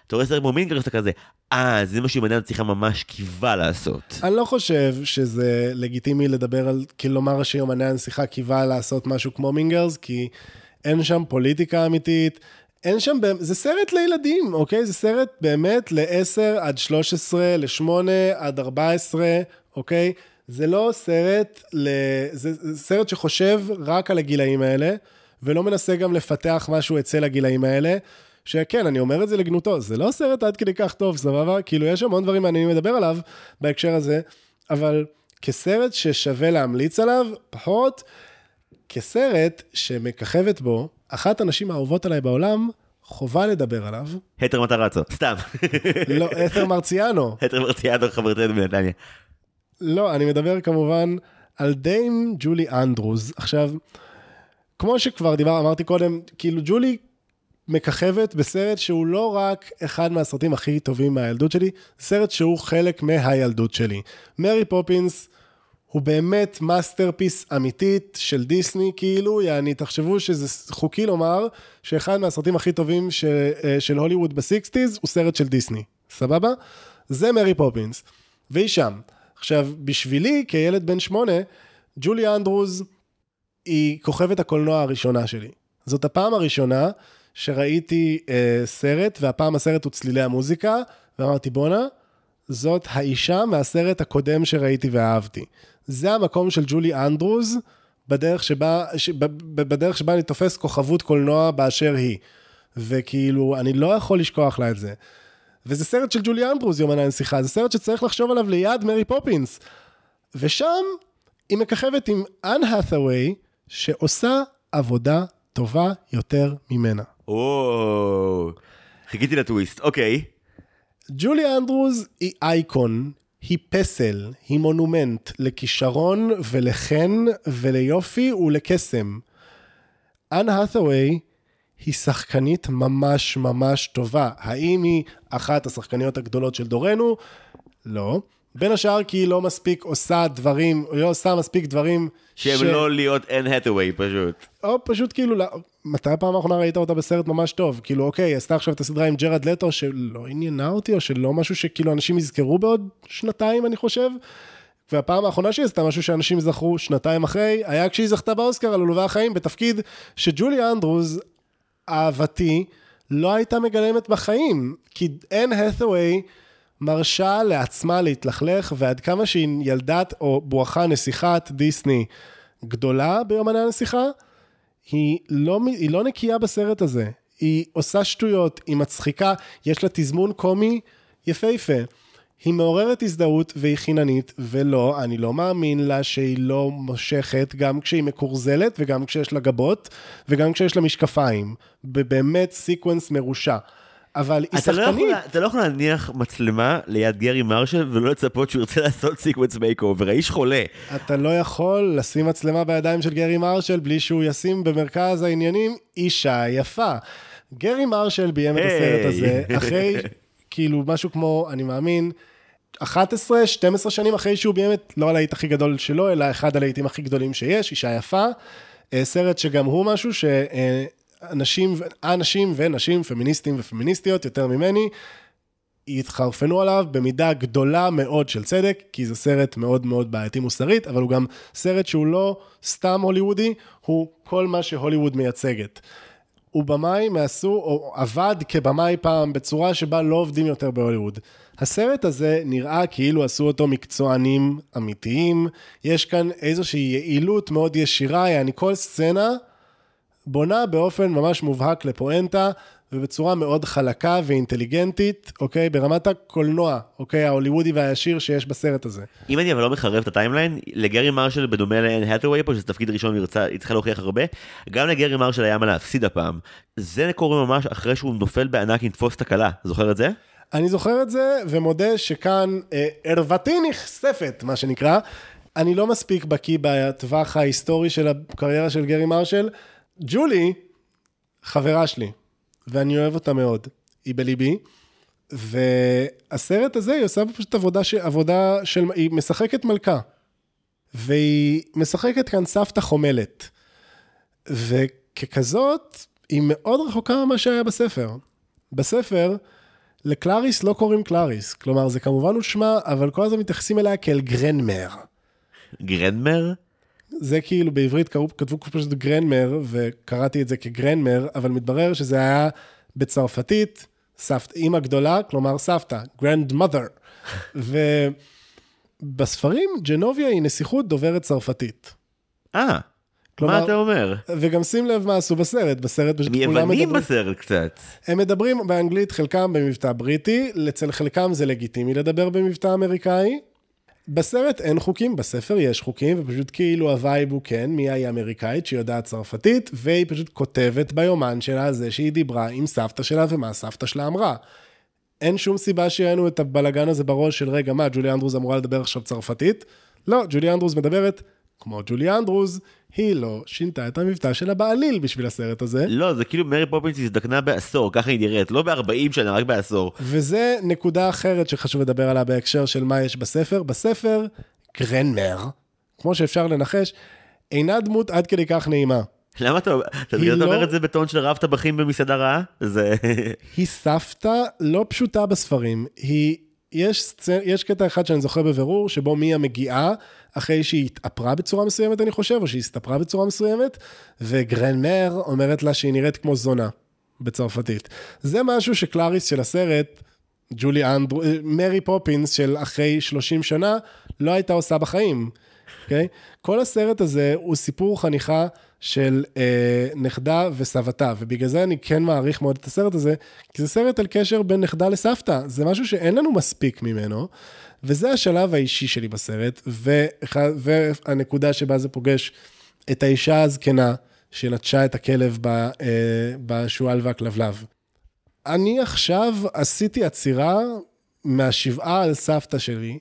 שכשאתה רואה סרט כמו Mean Girls אתה כזה, אה, זה מה שיומני הנסיכה ממש קיווה לעשות. אני לא חושב שזה לגיטימי לדבר על, כאילו לומר שיומני הנסיכה קיווה לעשות משהו כמו Mean Girls, כי אין שם פוליטיקה אמיתית, אין שם, זה סרט לילדים, אוקיי? זה סרט באמת ל-10 עד 13, ל-8 עד 14, אוקיי? זה לא סרט, ל... זה סרט שחושב רק על הגילאים האלה, ולא מנסה גם לפתח משהו אצל הגילאים האלה. שכן, אני אומר את זה לגנותו, זה לא סרט עד כדי כך טוב, סבבה? כאילו, יש המון דברים מעניינים לדבר עליו בהקשר הזה, אבל כסרט ששווה להמליץ עליו, פחות כסרט שמככבת בו אחת הנשים האהובות עליי בעולם, חובה לדבר עליו. התר מטרצו, סתם. לא, התר מרציאנו. התר מרציאנו, חברתנו בנתניה. לא, אני מדבר כמובן על דיים ג'ולי אנדרוז. עכשיו, כמו שכבר דיבר, אמרתי קודם, כאילו ג'ולי מככבת בסרט שהוא לא רק אחד מהסרטים הכי טובים מהילדות שלי, סרט שהוא חלק מהילדות שלי. מרי פופינס הוא באמת masterpiece אמיתית של דיסני, כאילו, יעני, תחשבו שזה חוקי לומר שאחד מהסרטים הכי טובים ש, אה, של הוליווד ב sixties הוא סרט של דיסני, סבבה? זה מרי פופינס, והיא שם. עכשיו, בשבילי, כילד בן שמונה, ג'ולי אנדרוז היא כוכבת הקולנוע הראשונה שלי. זאת הפעם הראשונה שראיתי אה, סרט, והפעם הסרט הוא צלילי המוזיקה, ואמרתי, בואנה, זאת האישה מהסרט הקודם שראיתי ואהבתי. זה המקום של ג'ולי אנדרוז, בדרך שבה, ש, בדרך שבה אני תופס כוכבות קולנוע באשר היא. וכאילו, אני לא יכול לשכוח לה את זה. וזה סרט של ג'ולי אנדרוז, יומנה אין שיחה, זה סרט שצריך לחשוב עליו ליד מרי פופינס. ושם היא מככבת עם אנ האת'ווי, שעושה עבודה טובה יותר ממנה. או, חיכיתי לטוויסט, אוקיי. ג'ולי אנדרוז היא אייקון, היא פסל, היא מונומנט לכישרון ולחן וליופי ולקסם. אנ האת'ווי היא שחקנית ממש ממש טובה. האם היא אחת השחקניות הגדולות של דורנו? לא. בין השאר כי היא לא מספיק עושה דברים, היא לא עושה מספיק דברים שהם ש... לא להיות אין האטווי פשוט. או פשוט כאילו, לא, מתי הפעם האחרונה ראית אותה בסרט ממש טוב? כאילו, אוקיי, עשתה עכשיו את הסדרה עם ג'רד לטו שלא עניינה אותי, או שלא משהו שכאילו אנשים יזכרו בעוד שנתיים, אני חושב. והפעם האחרונה שהיא עשתה משהו שאנשים זכרו שנתיים אחרי, היה כשהיא זכתה באוסקר על עלובי החיים, בתפקיד שג'ולי אנדרוז, אהבתי, לא הייתה מגלמת בחיים. כי אין האת'ווי מרשה לעצמה להתלכלך, ועד כמה שהיא ילדת או בואכה נסיכת דיסני גדולה ביומני הנסיכה, היא לא, היא לא נקייה בסרט הזה. היא עושה שטויות, היא מצחיקה, יש לה תזמון קומי יפהפה. היא מעוררת הזדהות והיא חיננית, ולא, אני לא מאמין לה שהיא לא מושכת גם כשהיא מקורזלת וגם כשיש לה גבות וגם כשיש לה משקפיים. באמת סיקוונס מרושע. אבל היא שחקנית. לא אתה לא יכול להניח מצלמה ליד גרי מרשל ולא לצפות שהוא ירצה לעשות סיקוונס makeover, האיש חולה. אתה לא יכול לשים מצלמה בידיים של גרי מרשל בלי שהוא ישים במרכז העניינים אישה יפה. גרי מרשל ביים את הסרט הזה אחרי, כאילו, משהו כמו, אני מאמין, 11, 12 שנים אחרי שהוא ביים את, לא הלהיט הכי גדול שלו, אלא אחד הלהיטים הכי גדולים שיש, אישה יפה. אה, סרט שגם הוא משהו ש... אנשים, אנשים ונשים, פמיניסטים ופמיניסטיות, יותר ממני, יתחרפנו עליו במידה גדולה מאוד של צדק, כי זה סרט מאוד מאוד בעייתי מוסרית, אבל הוא גם סרט שהוא לא סתם הוליוודי, הוא כל מה שהוליווד מייצגת. הוא במאי מעשו, או עבד כבמאי פעם בצורה שבה לא עובדים יותר בהוליווד. הסרט הזה נראה כאילו עשו אותו מקצוענים אמיתיים, יש כאן איזושהי יעילות מאוד ישירה, יעני כל סצנה בונה באופן ממש מובהק לפואנטה, ובצורה מאוד חלקה ואינטליגנטית, אוקיי? ברמת הקולנוע, אוקיי? ההוליוודי והישיר שיש בסרט הזה. אם אני אבל לא מחרב את הטיימליין, לגרי מרשל בדומה לאן האטווי פה, שזה תפקיד ראשון היא צריכה להוכיח הרבה, גם לגרי מרשל היה מה להפסיד הפעם. זה קורה ממש אחרי שהוא נופל בענק עם תפוס תקלה, זוכר את זה? אני זוכר את זה, ומודה שכאן אה, ערוותי נחשפת, מה שנקרא. אני לא מספיק בקיא בטווח ההיסטורי של הקריירה של גרי מרשל. ג'ולי, חברה שלי, ואני אוהב אותה מאוד, היא בליבי, והסרט הזה, היא עושה פשוט עבודה, ש... עבודה של, היא משחקת מלכה, והיא משחקת כאן סבתא חומלת, וככזאת, היא מאוד רחוקה ממה שהיה בספר. בספר, לקלאריס לא קוראים קלאריס, כלומר זה כמובן הוא שמה, אבל כל הזמן מתייחסים אליה כאל גרנמר. גרנמר? זה כאילו בעברית קראו, כתבו פשוט גרנמר, וקראתי את זה כגרנמר, אבל מתברר שזה היה בצרפתית, סבתא, אימא גדולה, כלומר סבתא, grandmother. ובספרים, ג'נוביה היא נסיכות דוברת צרפתית. אה, מה אתה אומר? וגם שים לב מה עשו בסרט, בסרט פשוט הם כולם יוונים מדברים. בסרט קצת. הם מדברים באנגלית, חלקם במבטא בריטי, אצל חלקם זה לגיטימי לדבר במבטא אמריקאי. בסרט אין חוקים, בספר יש חוקים, ופשוט כאילו הווייב הוא כן, מיה היא אמריקאית שיודעת צרפתית, והיא פשוט כותבת ביומן שלה זה שהיא דיברה עם סבתא שלה ומה סבתא שלה אמרה. אין שום סיבה שיהיה את הבלגן הזה בראש של רגע, מה, ג'ולי אנדרוז אמורה לדבר עכשיו צרפתית? לא, ג'ולי אנדרוז מדברת כמו ג'ולי אנדרוז, היא לא שינתה את המבטא שלה בעליל בשביל הסרט הזה. לא, זה כאילו מרי פופינס הזדקנה בעשור, ככה היא נראית, לא ב-40 שנה, רק בעשור. וזה נקודה אחרת שחשוב לדבר עליה בהקשר של מה יש בספר. בספר, Grandmère, כמו שאפשר לנחש, אינה דמות עד כדי כך נעימה. למה אתה אתה אתה אומר לא- את זה בטון של רב טבחים במסעדה רעה? זה... היא סבתא לא פשוטה בספרים. היא, יש, סצ... יש קטע אחד שאני זוכר בבירור, שבו מיה מגיעה אחרי שהיא התאפרה בצורה מסוימת, אני חושב, או שהיא הסתפרה בצורה מסוימת, וגרנמר אומרת לה שהיא נראית כמו זונה בצרפתית. זה משהו שקלאריס של הסרט, ג'ולי אנדרו, אה, מרי פופינס של אחרי 30 שנה, לא הייתה עושה בחיים. אוקיי? כל הסרט הזה הוא סיפור חניכה של אה, נכדה וסבתה, ובגלל זה אני כן מעריך מאוד את הסרט הזה, כי זה סרט על קשר בין נכדה לסבתא, זה משהו שאין לנו מספיק ממנו, וזה השלב האישי שלי בסרט, ואחד, והנקודה שבה זה פוגש את האישה הזקנה שנטשה את הכלב ב, אה, בשועל והכלבלב. אני עכשיו עשיתי עצירה מהשבעה על סבתא שלי,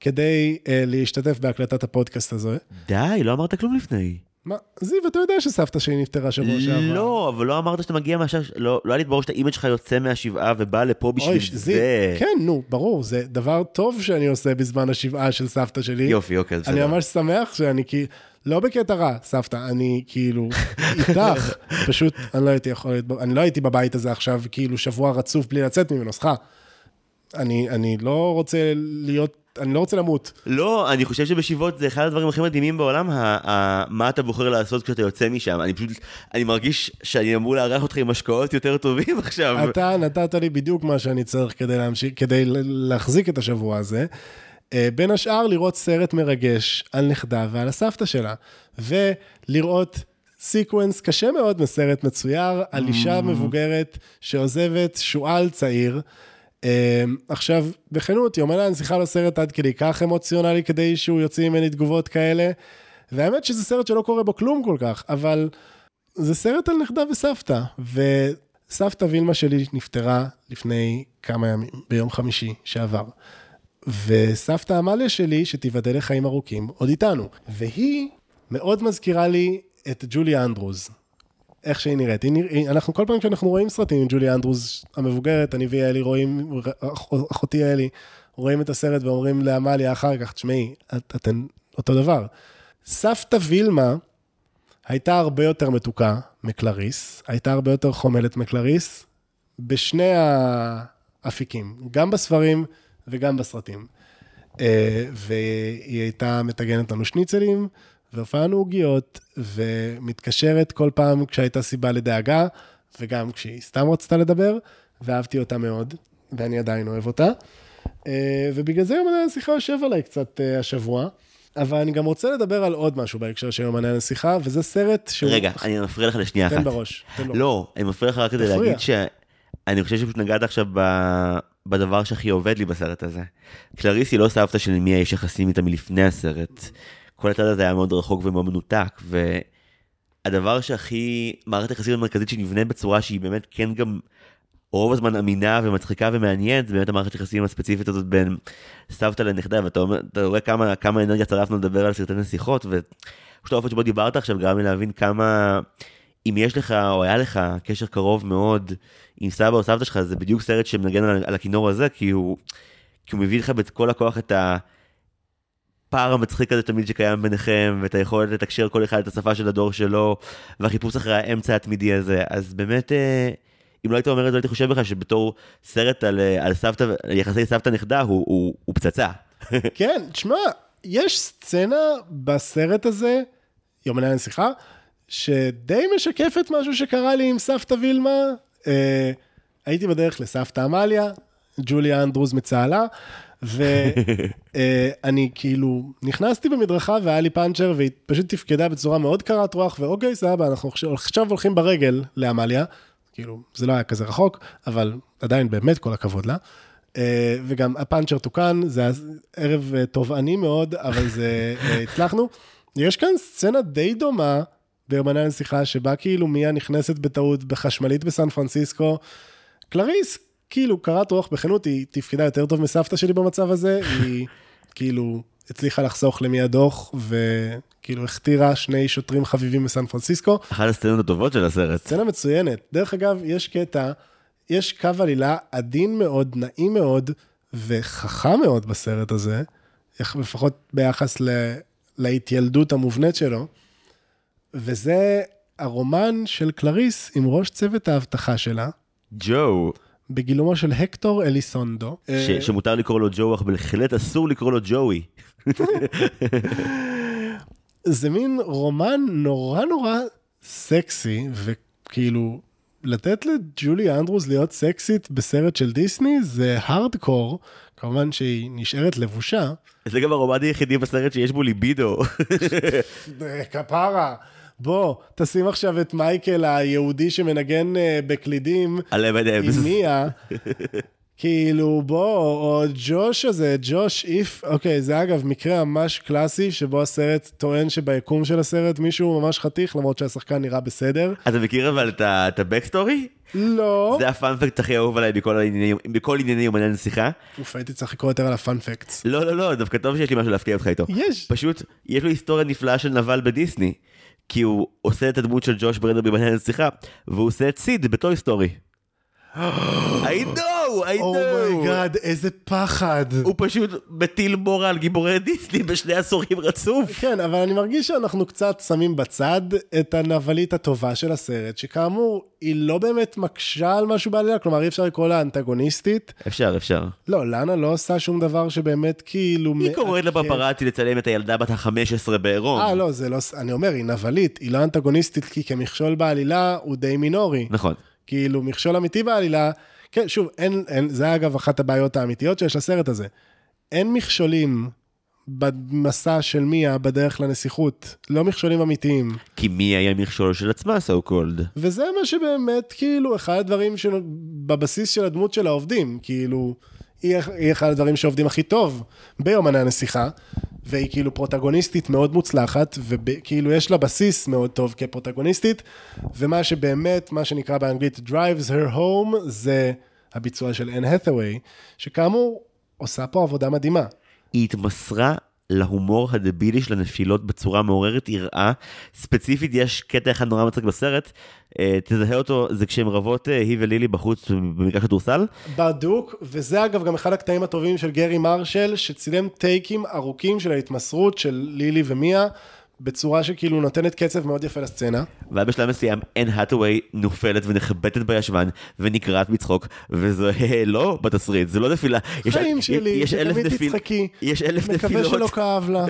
כדי uh, להשתתף בהקלטת הפודקאסט הזה. די, לא אמרת כלום לפני. מה, זיו, אתה יודע שסבתא שלי נפטרה שבוע שעבר. לא, אבל לא אמרת שאתה מגיע מהשבעה, לא לא היה לי ברור שאתה image שלך יוצא מהשבעה ובא לפה בשביל אוי, זה. זיו, כן, נו, ברור, זה דבר טוב שאני עושה בזמן השבעה של סבתא שלי. יופי, אוקיי, אז אני בסדר. ממש שמח שאני כאילו, לא בקטע רע, סבתא, אני כאילו איתך, פשוט אני לא הייתי יכול, אני לא הייתי בבית הזה עכשיו כאילו שבוע רצוף בלי לצאת ממנו, סליחה. אני, אני לא רוצה להיות, אני לא רוצה למות. לא, אני חושב שבשבעות זה אחד הדברים הכי מדהימים בעולם, ה- ה- מה אתה בוחר לעשות כשאתה יוצא משם. אני פשוט, אני מרגיש שאני אמור לארח אותך עם משקאות יותר טובים עכשיו. אתה נתת לי בדיוק מה שאני צריך כדי להמשיך, כדי להחזיק את השבוע הזה. אה, בין השאר, לראות סרט מרגש על נכדה ועל הסבתא שלה, ולראות סיקוונס קשה מאוד מסרט מצויר על אישה מבוגרת שעוזבת שועל צעיר. אה, עכשיו, בכנות, יומנה הנסיכה לא סרט עד כדי כך אמוציונלי כדי שהוא יוציא ממני תגובות כאלה, והאמת שזה סרט שלא קורה בו כלום כל כך, אבל זה סרט על נכדה וסבתא, וסבתא וילמה שלי נפטרה לפני כמה ימים, ביום חמישי שעבר. וסבתא עמליה שלי, שתיבדל לחיים ארוכים, עוד איתנו. והיא מאוד מזכירה לי את ג'ולי אנדרוז. איך שהיא נראית. היא נרא... אנחנו כל פעם כשאנחנו רואים סרטים עם ג'ולי אנדרוז המבוגרת, אני ויעלי רואים, אח- אחותי יעלי, רואים את הסרט ואומרים לעמליה אחר כך, תשמעי, את, אתן אותו דבר. סבתא וילמה הייתה הרבה יותר מתוקה מקלריס, הייתה הרבה יותר חומלת מקלריס, בשני האפיקים, גם בספרים וגם בסרטים. אה, והיא הייתה מטגנת לנו שניצלים, והופענו עוגיות, ומתקשרת כל פעם כשהייתה סיבה לדאגה, וגם כשהיא סתם רצתה לדבר, ואהבתי אותה מאוד, ואני עדיין אוהב אותה. אה, ובגלל זה יומני הנסיכה יושב עליי קצת אה, השבוע. אבל אני גם רוצה לדבר על עוד משהו בהקשר של יומני הנסיכה, וזה סרט שהוא... רגע, אני מפריע לך לשנייה תן אחת. בראש, תן בראש. לא, אני מפריע לך רק כדי. להגיד שאני חושב שפשוט נגעת עכשיו ב- בדבר שהכי עובד לי בסרט הזה. קלריס היא לא סבתא של מי יש יחסים איתה מלפני הסרט. כל הצד הזה היה מאוד רחוק ומאוד מנותק, והדבר שהכי, מערכת היחסים המרכזית שנבנית בצורה שהיא באמת כן גם רוב הזמן אמינה ומצחיקה ומעניינת, זה באמת המערכת היחסים הספציפית הזאת בין סבתא לנכדה, ואתה אומר, רואה כמה, כמה אנרגיה צרפנו לדבר על סרטי נסיכות, ופשוט האופן שבו דיברת עכשיו גרם לי להבין כמה, אם יש לך או היה לך קשר קרוב מאוד עם סבא או סבתא שלך, זה בדיוק סרט שמנגן על, על הכינור הזה, כי הוא, כי הוא מביא לך בכל הכוח את הפער המצחיק הזה תמיד שקיים ביניכם, ואת היכולת לתקשר כל אחד את השפה של הדור שלו, והחיפוש אחרי האמצע התמידי הזה, אז באמת... אה, אם לא היית אומר את זה, הייתי חושב בכלל שבתור סרט על, אה, על סבתא, יחסי סבתא נכדה, הוא, הוא, הוא פצצה. כן, תשמע, יש סצנה בסרט הזה יומני הנסיכה, שדי משקפת משהו שקרה לי עם סבתא וילמה. אה, הייתי בדרך לסבתא עמליה, ג'וליה אנדרוז מצהלה, ואני כאילו נכנסתי במדרכה והיה לי פאנצ'ר והיא פשוט תפקדה בצורה מאוד קרת רוח, ואוקיי, סבבה, אנחנו עכשיו- הולכים ברגל לעמליה, כאילו, זה לא היה כזה רחוק, אבל עדיין באמת כל הכבוד לה. אה, וגם הפאנצ'ר תוקן, זה היה ערב אה, תובעני מאוד, אבל זה, אה, הצלחנו. יש כאן סצנה די דומה ביומני הנסיכה, שבה כאילו מיה נכנסת בטעות בחשמלית בסן פרנסיסקו. קלריס, כאילו, קרת רוח בכנות, היא תפקדה יותר טוב מסבתא שלי במצב הזה, היא כאילו הצליחה לחסוך למיה דוח, וכאילו הכתירה שני שוטרים חביבים בסן פרנסיסקו. אחת הסצנות הטובות של הסרט. סצנה מצוינת. דרך אגב, יש קטע, יש קו עלילה עדין מאוד, נעים מאוד וחכם מאוד בסרט הזה, לפחות ביחס ל, להתיילדות המובנית שלו, וזה הרומן של קלריס עם ראש צוות האבטחה שלה, ג'ו, בגילומו של הקטור אליסונדו. ש- שמותר לקרוא לו ג'ו, אך בהחלט אסור לקרוא לו ג'וי. זה מין רומן נורא נורא סקסי, וכאילו, לתת לג'ולי אנדרוס להיות סקסית בסרט של דיסני זה הארדקור, כמובן שהיא נשארת לבושה. זה גם הרומן היחידי בסרט שיש בו ליבידו. כפרה, בוא, תשים עכשיו את מייקל היהודי שמנגן אה, בקלידים עם. מיה. כאילו, בוא, או ג'וש הזה, ג'וש איף, אוקיי, זה אגב מקרה ממש קלאסי, שבו הסרט טוען שביקום של הסרט מישהו ממש חתיך, למרות שהשחקן נראה בסדר. אתה מכיר אבל את ה backstory? לא. זה ה fun fact הכי אהוב עליי בכל הענייני- בכל ענייני יומני הנסיכה. אוף, הייתי צריך לקרוא יותר על ה fun facts. לא, לא, לא, דווקא טוב שיש לי משהו להפתיע אותך איתו. יש. פשוט, יש לו היסטוריה נפלאה של נבל בדיסני. כי הוא עושה את הדמות של ג'וש ברייאנט ביומני הנסיכה, והוא עושה את סיד ב Toy Story. I know, I know. Oh my God, oh איזה פחד. הוא פשוט מטיל מורא על גיבורי דיסני בשני עשורים רצוף. כן, אבל אני מרגיש שאנחנו קצת שמים בצד את הנבלית הטובה של הסרט, שכאמור, היא לא באמת מקשה על משהו בעלילה, כלומר, אי אפשר לקרוא לה אנטגוניסטית. אפשר, אפשר. לא, לאנה לא עושה שום דבר שבאמת כאילו... היא קוראת. לפפראצי לצלם את הילדה בת ה-15 בעירום. אה, לא, זה לא... אני אומר, היא נבלית, היא לא אנטגוניסטית, כי כמכשול בעלילה הוא די מינורי. נכון. כאילו, מכשול אמיתי בעלילה, כן, שוב, אין, אין, זה אגב אחת הבעיות האמיתיות שיש לסרט הזה. אין מכשולים במסע של מיה בדרך לנסיכות, לא מכשולים אמיתיים. כי מי היה מכשול של עצמה, so called. וזה מה שבאמת, כאילו, אחד הדברים שבבסיס של הדמות של העובדים, כאילו, היא, אחד הדברים שעובדים הכי טוב ביומני הנסיכה, והיא כאילו פרוטגוניסטית מאוד מוצלחת, וכאילו יש לה בסיס מאוד טוב כפרוטגוניסטית, ומה שבאמת, מה שנקרא באנגלית drives her home, זה הביצוע של אן האת'ווי, שכאמור, עושה פה עבודה מדהימה. היא התמסרה להומור הדבילי של הנפילות בצורה מעוררת יראה. ספציפית יש קטע אחד נורא מצחיק בסרט, אה, תזהה אותו, זה כשהם רבות אה, היא ולילי בחוץ במגרש כדורסל. בדוק, וזה אגב גם אחד הקטעים הטובים של גרי מרשל, שצילם טייקים ארוכים של ההתמסרות של לילי ומיה, בצורה שכאילו נותנת קצב מאוד יפה לסצנה. ואז בשלב מסוים אן האטווי נופלת ונחבטת בישבן ונקרעת מצחוק וזה אה, לא בתסריט זה לא נפילה. חיים יש- שלי, יש אלף שתמיד נפיל- תצחקי. יש אלף מקווה נפילות. שלא כאב לה.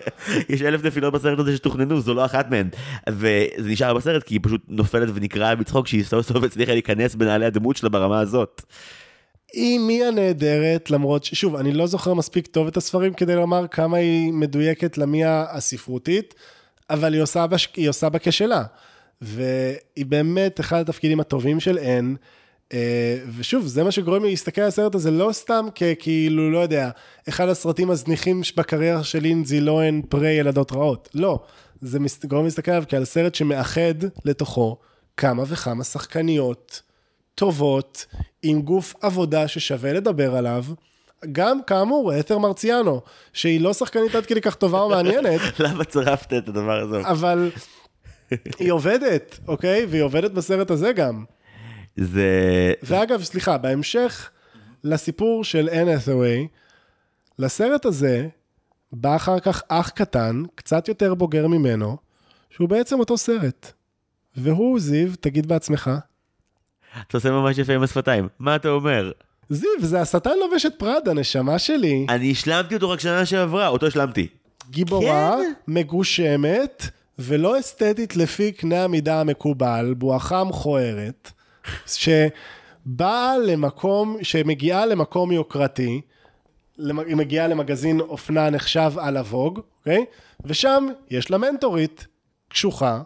יש אלף נפילות בסרט הזה שתוכננו, זו לא אחת מהן. וזה נשאר בסרט כי היא פשוט נופלת ונקרעה מצחוק שהיא סוף סוף הצליחה להיכנס בנעלי הדמות שלה ברמה הזאת. היא מיה נהדרת, למרות ששוב, אני לא זוכר מספיק טוב את הספרים כדי לומר כמה היא מדויקת למיה הספרותית, אבל היא עושה בה, היא עושה בה כשלה. והיא באמת אחד התפקידים הטובים של אן. אה, ושוב, זה מה שגורם לי להסתכל על הסרט הזה לא סתם ככאילו, לא יודע, אחד הסרטים הזניחים בקריירה של לינזי לוהן פרי ילדות רעות. לא, זה גורם לי להסתכל עליו כעל סרט שמאחד לתוכו כמה וכמה שחקניות טובות, עם גוף עבודה ששווה לדבר עליו. גם, כאמור, אתר מרציאנו, שהיא לא שחקנית עד כדי כך טובה או מעניינת, למה צירפת את הדבר הזה? אבל היא עובדת, אוקיי? והיא עובדת בסרט הזה גם. זה... ואגב, סליחה, בהמשך לסיפור של אן את'ווי, לסרט הזה בא אחר כך אח קטן, קצת יותר בוגר ממנו, שהוא בעצם אותו סרט. והוא, זיו, תגיד בעצמך, אתה עושה ממש יפה עם השפתיים. מה אתה אומר? זיו, זה השטן לובש את פראדה, נשמה שלי. אני השלמתי אותו רק שנה שעברה, אותו השלמתי. גיבורה, כן? מגושמת, ולא אסתטית לפי קנה המידה המקובל, בואכה מכוערת, שבאה למקום, שמגיעה למקום יוקרתי, היא מגיעה למגזין אופנה נחשב על הווג, אוקיי? ושם יש לה מנטורית קשוחה,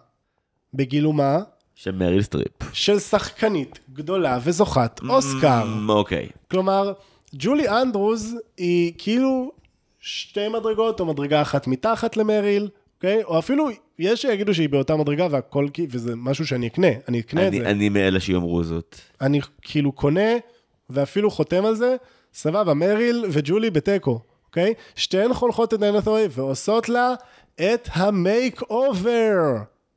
בגילומה, של מריל סטריפ. של שחקנית גדולה וזוכת אוסקר. אמ, אוקיי. כלומר, ג'ולי אנדרוז היא כאילו שתי מדרגות או מדרגה אחת מתחת למריל, אוקיי? או אפילו, יש שיגידו שהיא באותה מדרגה והכל, כי- וזה משהו שאני אקנה, אני אקנה את אני- זה. אני מאלה שיאמרו זאת. אני כאילו קונה ואפילו חותם על זה, סבבה, מריל וג'ולי בתיקו, אוקיי? שתיהן חונכות את אן האת'ווי ועושות לה את ה makeover.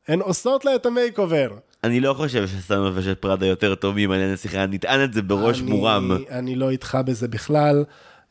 הן עושות לה את ה makeover. אני לא חושב שהשטן לובש פראדה יותר טוב מיומני הנסיכה, נטען את זה בראש אני- מורם. אני לא איתך בזה בכלל.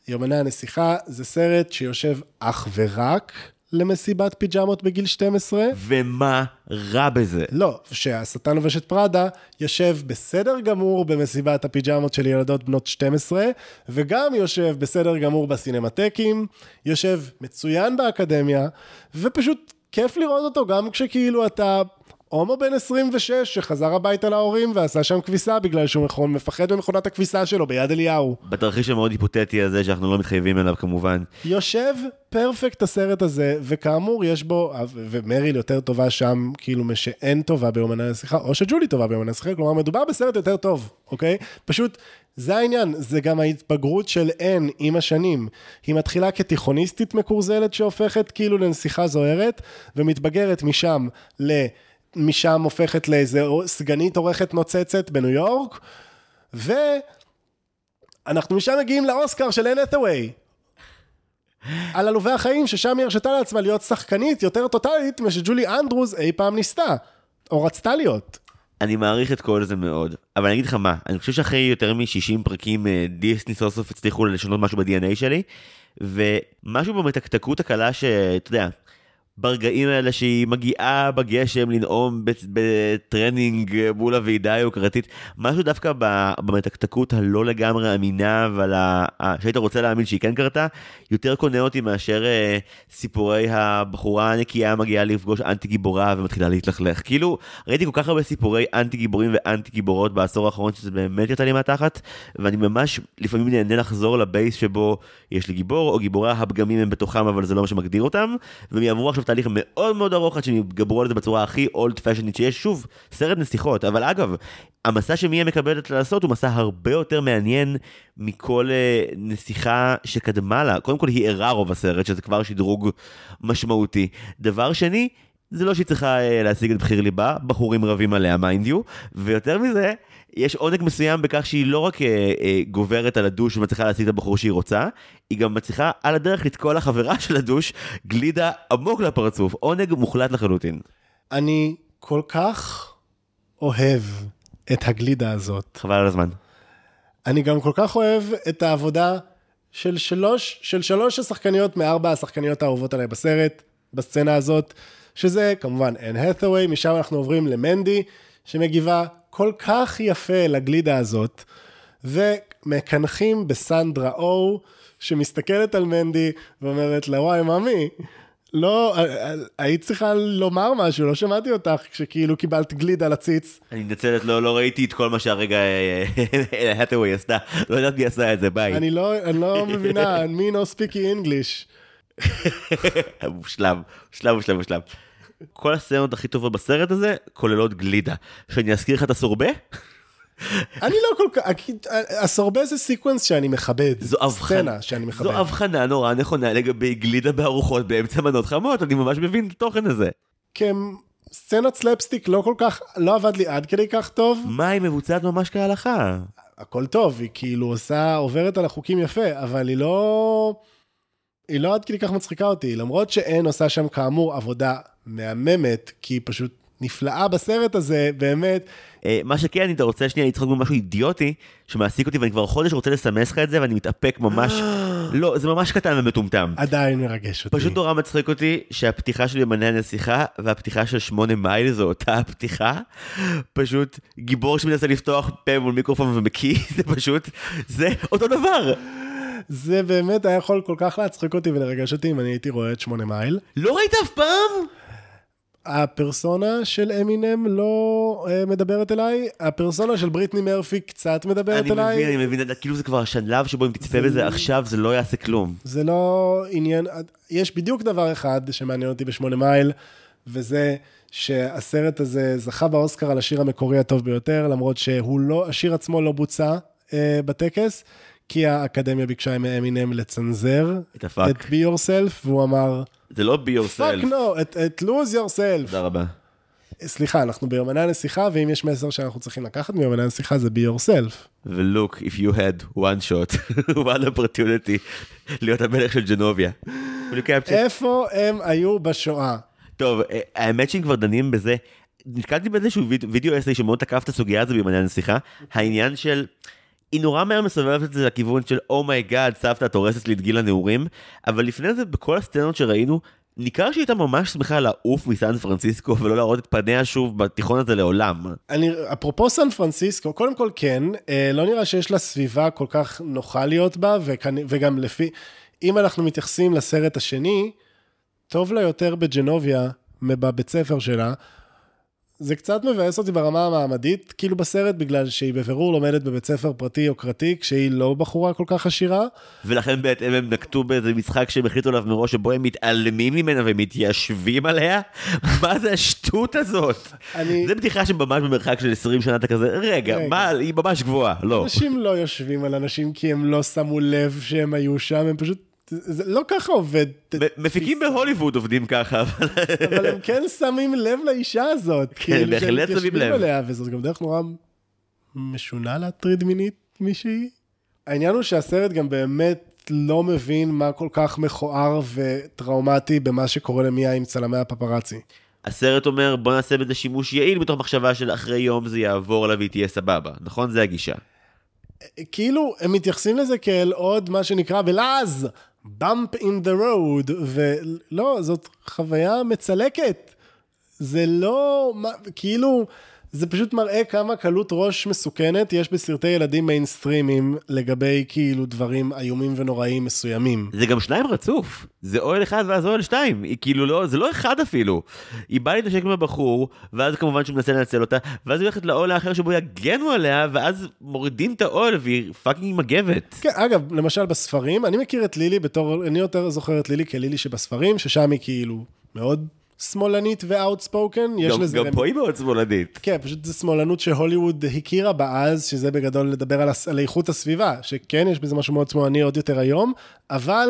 יומני הנסיכה זה סרט שיושב אך ורק למסיבת פיג'מות בגיל 12. ומה רע בזה? לא, שהשטן לובש את פראדה יושב בסדר גמור במסיבת הפיג'מות של ילדות בנות 12, וגם יושב בסדר גמור בסינמטקים, יושב מצוין באקדמיה, ופשוט כיף לראות אותו גם כשכאילו אתה הומו בן 26 שחזר הביתה להורים ועשה שם כביסה בגלל שהוא מכון- מפחד ממכונת הכביסה שלו ביד אליהו. בתרחיש המאוד היפותטי הזה, שאנחנו לא מתחייבים אליו כמובן. יושב פרפקט הסרט הזה, וכאמור יש בו, ומריל יותר טובה שם, כאילו משאין טובה ביומני השיחה, או שג'ולי טובה ביומני השיחה, כלומר מדובר בסרט יותר טוב, אוקיי? פשוט, זה העניין, זה גם ההתבגרות של אן עם השנים. היא מתחילה כתיכוניסטית מקורזלת שהופכת כאילו לנסיכה זוהרת, ומתבגרת משם ל... משם הופכת לאיזה סגנית עורכת נוצצת בניו יורק, ואנחנו משם מגיעים לאוסקר של אן את'ווי. על עלובי החיים, ששם היא הרשתה לעצמה להיות שחקנית יותר טוטאלית משג'ולי אנדרוז אי פעם ניסתה, או רצתה להיות. אני מעריך את כל זה מאוד, אבל אני אגיד לך מה, אני חושב שאחרי יותר מ-60 פרקים אה, דיסני סוף סוף הצליחו לשנות משהו ב-DNA שלי, ומשהו במתקתקות הקלה שאתה יודע, ברגעים האלה שהיא מגיעה בגשם לנאום בט- בטרנינג מול הוועידה היוקרתית, משהו דווקא במתקתקות הלא לגמרי אמינה, אבל שהיית רוצה להאמין שהיא כן קרתה, יותר קונה אותי מאשר אה, סיפורי הבחורה הנקייה מגיעה לפגוש אנטי גיבורה ומתחילה להתלכלך. כאילו, ראיתי כל כך הרבה סיפורי אנטי גיבורים ואנטי גיבורות בעשור האחרון שזה באמת יצא לי מהתחת, ואני ממש לפעמים נהנה לחזור לבייס שבו יש לי גיבור או גיבורה, הפגמים הם בתוכם אבל זה לא מה שמגדיר אותם, והם יעברו עכשיו תהליך מאוד מאוד ארוך עד שהם יתגברו על זה בצורה הכי אולד פאשנית שיש, שוב, סרט נסיכות, אבל אגב, המסע שמיה מקבלת לעשות הוא מסע הרבה יותר מעניין מכל אה, נסיכה שקדמה לה. קודם כל היא ערה רוב הסרט, שזה כבר שדרוג משמעותי. דבר שני, זה לא שהיא צריכה אה, להשיג את בחיר ליבה, בחורים רבים עליה mind you, ויותר מזה, יש עונג מסוים בכך שהיא לא רק אה, אה, גוברת על ה douche ומצליחה להשיג את הבחור שהיא רוצה, היא גם מצליחה על הדרך לתקוע לחברה של ה douche גלידה עמוק לפרצוף, עונג מוחלט לחלוטין. אני כל כך אוהב את הגלידה הזאת. חבל על הזמן. אני גם כל כך אוהב את העבודה של שלוש, של שלוש השחקניות מארבע השחקניות האהובות עליי בסרט, בסצנה הזאת, שזה כמובן אן האת'ווי, משם אנחנו עוברים למנדי, שמגיבה כל כך יפה לגלידה הזאת, ומקנחים בסנדרה או, שמסתכלת על מנדי ואומרת לה, וואי, ממי, לא, היית צריכה לומר משהו, לא שמעתי אותך כשכאילו קיבלת גלידה לציץ. אני מתנצלת, לא, לא ראיתי את כל מה שהרגע האת'ווי עשתה, לא יודעת מי עשה את זה, ביי. אני לא, אני לא מבינה, me no speaking English. מושלם, מושלם, מושלם, מושלם. כל הסצנות הכי טובות בסרט הזה כוללות גלידה. שאני אזכיר לך את הסורבה? אני לא כל כך, הסורבה זה sequence שאני מכבד. זו סצנה שאני מכבד. זו הבחנה נורא נכונה לגבי גלידה בארוחות באמצע מנות חמות, אני ממש מבין את התוכן הזה. סצנת סלפסטיק לא כל כך, לא עבד לי עד כדי כך טוב. מה, היא מבוצעת ממש כהלכה. הכל טוב, היא כאילו עושה, עוברת על החוקים יפה, אבל היא לא... היא לא עד כדי כך מצחיקה אותי, למרות שאין עושה שם כאמור עבודה מהממת, כי היא פשוט נפלאה בסרט הזה, באמת. אה, מה שכן, אם אתה רוצה שנייה לצחוק במשהו אידיוטי, שמעסיק אותי ואני כבר חודש רוצה לסמס לך את זה ואני מתאפק ממש, לא, זה ממש קטן ומטומטם. עדיין מרגש אותי. פשוט נורא מצחיק אותי שהפתיחה של ימני הנסיכה והפתיחה של שמונה מייל זו אותה הפתיחה. פשוט גיבור שמנסה לפתוח פה מול מיקרופון ומקיא, זה פשוט, זה אותו דבר. זה באמת היה יכול כל כך להצחיק אותי ולרגש אותי אם אני הייתי רואה את שמונה מייל. לא ראית אף פעם? הפרסונה של אמינם לא אה, מדברת אליי, הפרסונה של בריטני מרפי קצת מדברת אני אליי. מבין, אני מבין, כאילו זה כבר השלב שבו אם תצפה בזה עכשיו, זה לא יעשה כלום. זה לא עניין, יש בדיוק דבר אחד שמעניין אותי בשמונה מייל, וזה שהסרט הזה זכה באוסקר על השיר המקורי הטוב ביותר, למרות שהוא לא, השיר עצמו לא בוצע אה, בטקס, כי האקדמיה ביקשה מאמינם לצנזר את ה fuck. את Be Yourself, והוא אמר, זה לא be fuck yourself. נו, את, lose yourself. תודה רבה. סליחה, אנחנו ביומני הנסיכה, ואם יש מסר שאנחנו צריכים לקחת מיומני הנסיכה זה be yourself. ו-look, if you had one shot, one opportunity, להיות המלך של ג'נוביה. איפה הם היו בשואה? טוב, אה, האמת שאם כבר דנים בזה, נתקלתי באיזשהו vid- video essay שמאוד תקף את הסוגיה הזו ביומני הנסיכה, העניין של... היא נורא מהר מסובבת את זה לכיוון של oh my god, סבתא את הורסת לי את גיל הנעורים, אבל לפני זה, בכל הסצנות שראינו, ניכר שהיא הייתה ממש שמחה לעוף מסן פרנסיסקו ולא להראות את פניה שוב בתיכון הזה לעולם. אני, אפרופו סן פרנסיסקו, קודם כל כן, אה, לא נראה שיש לה סביבה כל כך נוחה להיות בה, וכנ... וגם לפי, אם אנחנו מתייחסים לסרט השני, טוב לה יותר בג'נוביה מבבית ספר שלה. זה קצת מבאס אותי ברמה המעמדית, כאילו בסרט, בגלל שהיא בבירור לומדת בבית ספר פרטי יוקרתי, כשהיא לא בחורה כל כך עשירה. ולכן בהתאם הם נקטו באיזה משחק שהם החליטו עליו מראש, שבו הם מתעלמים ממנה ומתיישבים עליה? מה זה השטות הזאת? אני- זה בדיחה שממש במרחק של 20 שנה אתה כזה, רגע, רגע. מה, היא ממש גבוהה, לא. אנשים לא יושבים על אנשים כי הם לא שמו לב שהם היו שם, הם פשוט... זה לא ככה עובד. מפיקים בהוליווד עובדים ככה, אבל... אבל הם כן שמים לב לאישה הזאת. כן, כאילו, בהחלט שמים לב. עליה, וזאת גם דרך נורא משונה להטריד מינית מישהי. העניין הוא שהסרט גם באמת לא מבין מה כל כך מכוער וטראומטי במה שקורה למיה עם צלמי הפפראצי. הסרט אומר, בוא נעשה בזה שימוש יעיל, מתוך מחשבה של אחרי יום זה יעבור לה והיא תהיה סבבה, נכון? זה הגישה. כאילו, הם מתייחסים לזה כאל עוד מה שנקרא בלעז, bump in the road, ולא, זאת חוויה מצלקת. זה לא, מה- כאילו, זה פשוט מראה כמה קלות ראש מסוכנת יש בסרטי ילדים מיינסטרימים לגבי כאילו דברים איומים ונוראים מסוימים. זה גם שניים רצוף, זה אוהל אחד ואז אוהל שתיים, היא כאילו לא, זה לא אחד אפילו. היא באה להתנשק עם הבחור, ואז כמובן שהוא מנסה לנצל אותה, ואז היא הולכת לאוהל האחר שבו יגנו עליה, ואז מורידים את האוהל והיא fucking מגבת. כן, אגב, למשל בספרים, אני מכיר את לילי בתור, אני יותר זוכר את לילי כלילי שבספרים, ששם היא כאילו מאוד שמאלנית ו-outspoken, יש גם, לזה... גם פה היא מאוד שמאלנית. כן, פשוט זו שמאלנות שהוליווד הכירה בה אז, שזה בגדול לדבר על, על איכות הסביבה, שכן, יש בזה משהו מאוד שמאלני עוד יותר היום, אבל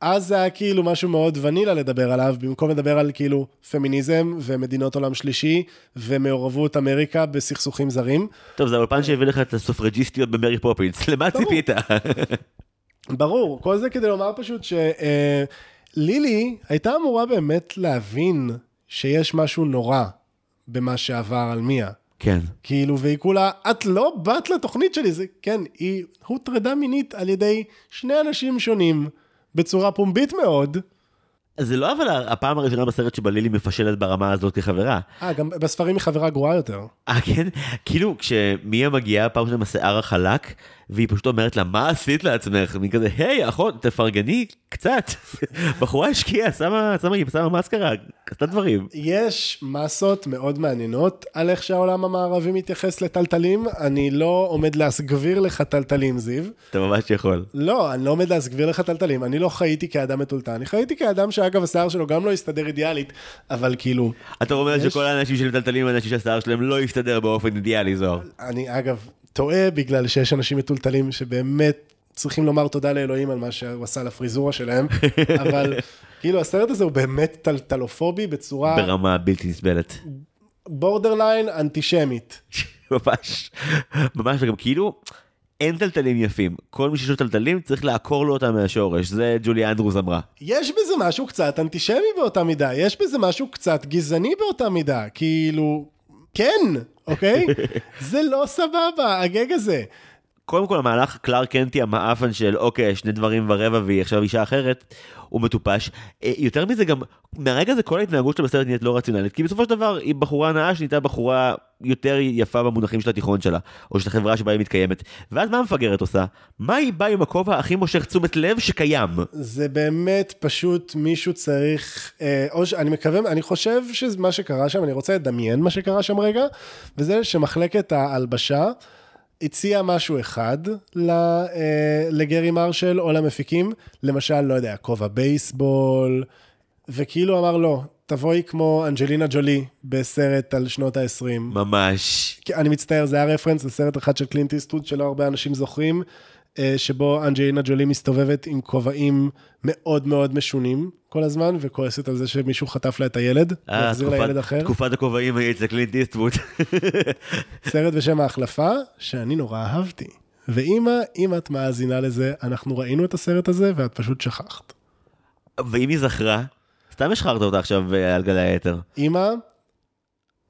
אז זה היה כאילו משהו מאוד ונילה לדבר עליו, במקום לדבר על כאילו פמיניזם ומדינות עולם שלישי ומעורבות אמריקה בסכסוכים זרים. טוב, זה האולפן שהביא לך את הסופרג'יסטיות במרי פופינס, למה. ציפית? ברור, כל זה כדי לומר פשוט שלילי הייתה אמורה באמת להבין שיש משהו נורא במה שעבר על מיה. כן. כאילו, והיא כולה, את לא באת לתוכנית שלי, זה, כן, היא הוטרדה מינית על ידי שני אנשים שונים, בצורה פומבית מאוד. זה לא אבל הפעם הראשונה בסרט שבה לילי מפשלת ברמה הזאת כחברה. אה, גם בספרים היא חברה גרועה יותר. אה, כן? כאילו, כשמיה מגיעה פעם ראשונה עם השיער החלק, והיא פשוט אומרת לה, מה עשית לעצמך? והיא כזה, היי, אחות, תפרגני קצת. בחורה השקיעה, שמה, שמה, היא שמה מסקרה, עשתה דברים. יש מסות מאוד מעניינות על איך שהעולם המערבי מתייחס לטלטלים. אני לא עומד להסגביר לך טלטלים, זיו. אתה ממש יכול. לא, אני לא עומד להסגביר לך טלטלים. אני לא חייתי כאדם מטולטל, אני חייתי כאדם שאגב, השיער שלו גם לא הסתדר אידיאלית, אבל כאילו, אתה אומר יש- שכל האנשים שמטלטלים הם אנשים שהשיער שלהם לא יסתדר באופן אידיאלי, זוהר. אני אגב טועה בגלל שיש אנשים מטולטלים שבאמת צריכים לומר תודה לאלוהים על מה שהוא עשה לפריזורה שלהם, אבל כאילו הסרט הזה הוא באמת טלטלופובי בצורה ברמה בלתי נסבלת. בורדרליין אנטישמית. ממש, ממש, וגם כאילו, אין טלטלים יפים. כל מי שיש לו טלטלים צריך לעקור לו אותם מהשורש, זה ג'ולי אנדרוס אמרה. יש בזה משהו קצת אנטישמי באותה מידה, יש בזה משהו קצת גזעני באותה מידה, כאילו, כן, אוקיי? זה לא סבבה, הגג הזה. קודם כל המהלך קלאר קנטי המאפן של אוקיי, שני דברים ורבע והיא עכשיו אישה אחרת, הוא מטופש. אה, יותר מזה גם, מהרגע הזה כל ההתנהגות שלה בסרט נהיית לא רציונלית, כי בסופו של דבר היא בחורה נאה שנהייתה בחורה יותר יפה במונחים של התיכון שלה, או של החברה שבה היא מתקיימת. ואז מה המפגרת עושה? מה היא באה עם הכובע הכי מושך תשומת לב שקיים? זה באמת פשוט מישהו צריך, אה, או ש... אני מקווה, אני חושב שמה שקרה שם, אני רוצה לדמיין מה שקרה שם רגע, וזה שמחלקת ההלבשה הציעה משהו אחד אה, לגרי מרשל או למפיקים, למשל, לא יודע, כובע בייסבול, וכאילו אמר לו, תבואי כמו אנג'לינה ג'ולי בסרט על שנות ה-20. ממש. אני מצטער, זה היה רפרנס לסרט אחד של קלינט איסטוד שלא הרבה אנשים זוכרים, שבו אנג'לינה ג'ולי מסתובבת עם כובעים מאוד מאוד משונים כל הזמן, וכועסת על זה שמישהו חטף לה את הילד, אה, והחזיר לה תקופת- ילד אחר. תקופת הכובעים היא אצל קלינט איסטווד. סרט בשם ההחלפה, שאני נורא אהבתי. ואימא, אם את מאזינה לזה, אנחנו ראינו את הסרט הזה ואת פשוט שכחת. ואם היא זכרה, סתם השחרת אותה עכשיו אה, על גלי היתר. אימא,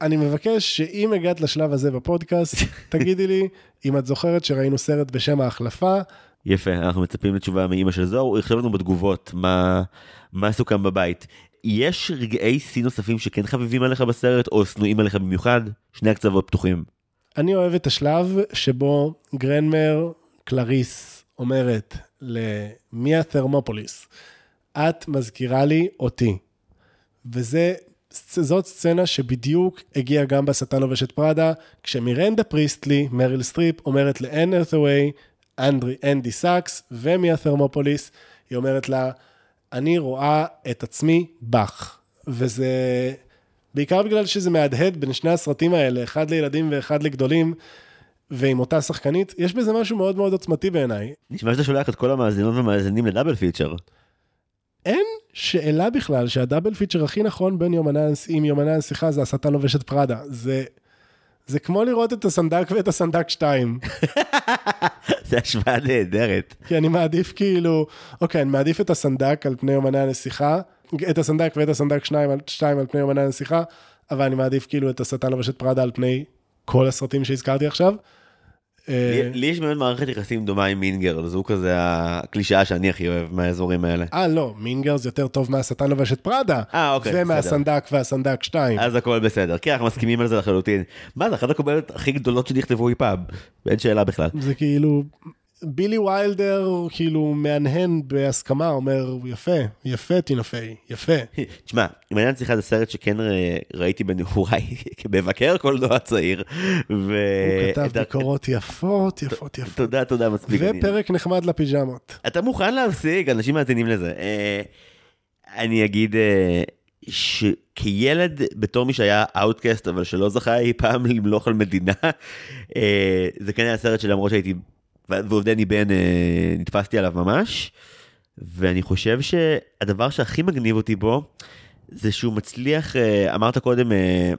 אני מבקש שאם הגעת לשלב הזה בפודקאסט, תגידי לי אם את זוכרת שראינו סרט בשם ההחלפה, יפה, אנחנו מצפים לתשובה מאימא של זוהר, הוא יכתוב לנו בתגובות מה, מה סוכם בבית. יש רגעי שיא נוספים שכן חביבים עליך בסרט, או שנואים עליך במיוחד? שני הקצוות פתוחים. אני אוהב את השלב שבו גרנמר קלריס אומרת למיה תרמופוליס, את מזכירה לי אותי. וזה, זאת סצנה שבדיוק הגיעה גם בשטן לובש את פראדה, כשמירנדה פריסטלי, מריל סטריפ, אומרת לאן האת'ווי, אנדרי, אנדי סאקס ומיה תרמופוליס, היא אומרת לה, אני רואה את עצמי בך. וזה בעיקר בגלל שזה מהדהד בין שני הסרטים האלה, אחד לילדים ואחד לגדולים, ועם אותה שחקנית, יש בזה משהו מאוד מאוד עוצמתי בעיניי. נשמע שאתה שולח את כל המאזינות והמאזינים ל double feature. אין שאלה בכלל שה double feature הכי נכון בין יומני, הנס- עם יומני הנסיכה זה השטן לובש את פראדה. זה, זה כמו לראות את הסנדק ואת הסנדק 2. זו השוואה נהדרת. כי אני מעדיף כאילו, אוקיי, אני מעדיף את הסנדק על פני יומני הנסיכה, את הסנדק ואת הסנדק 2 על, 2 על פני יומני הנסיכה, אבל אני מעדיף כאילו את השטן לובש את פראדה על פני כל הסרטים שהזכרתי עכשיו. אה, לי- יש באמת מערכת יחסים דומה עם Mean Girls, זו כזה הקלישאה שאני הכי אוהב מהאזורים האלה. אה, לא, Mean Girls יותר טוב מהשטן לובש את פראדה. אה, אוקיי, בסדר. ומהסנדק והסנדק 2. אז הכל בסדר, כן, אנחנו מסכימים על זה לחלוטין. מה, זה אחת הקומדיות הכי גדולות שנכתבו אי פעם, אין שאלה בכלל. זה כאילו, בילי ויילדר כאילו מהנהן בהסכמה, אומר, יפה, יפה טינה פיי, יפה. תשמע, אם אני צריכה זה סרט שכן ראיתי בנעוריי כמבקר קולנוע צעיר, ו... הוא כתב את ביקורות יפות, יפות, יפות. תודה, תודה, מספיק. ופרק נחמד לפיג'מות. אתה מוכן להפסיק? אנשים מאזינים לזה. אה, אני אגיד אה, שכילד, בתור מי שהיה outcast, אבל שלא זכה אי פעם למלוך על מדינה, אה, זה כן היה סרט שלמרות שהייתי, ועובדני בן, אה, נתפסתי עליו ממש, ואני חושב שהדבר שהכי מגניב אותי בו, זה שהוא מצליח, אה, אמרת קודם, אה,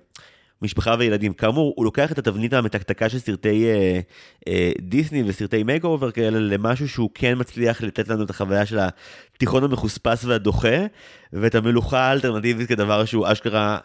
משפחה וילדים. כאמור, הוא לוקח את התבנית המתקתקה של סרטי אה, אה, דיסני וסרטי makeover כאלה למשהו שהוא כן מצליח לתת לנו את החוויה של התיכון המחוספס והדוחה, ואת המלוכה האלטרנטיבית כדבר שהוא אשכרה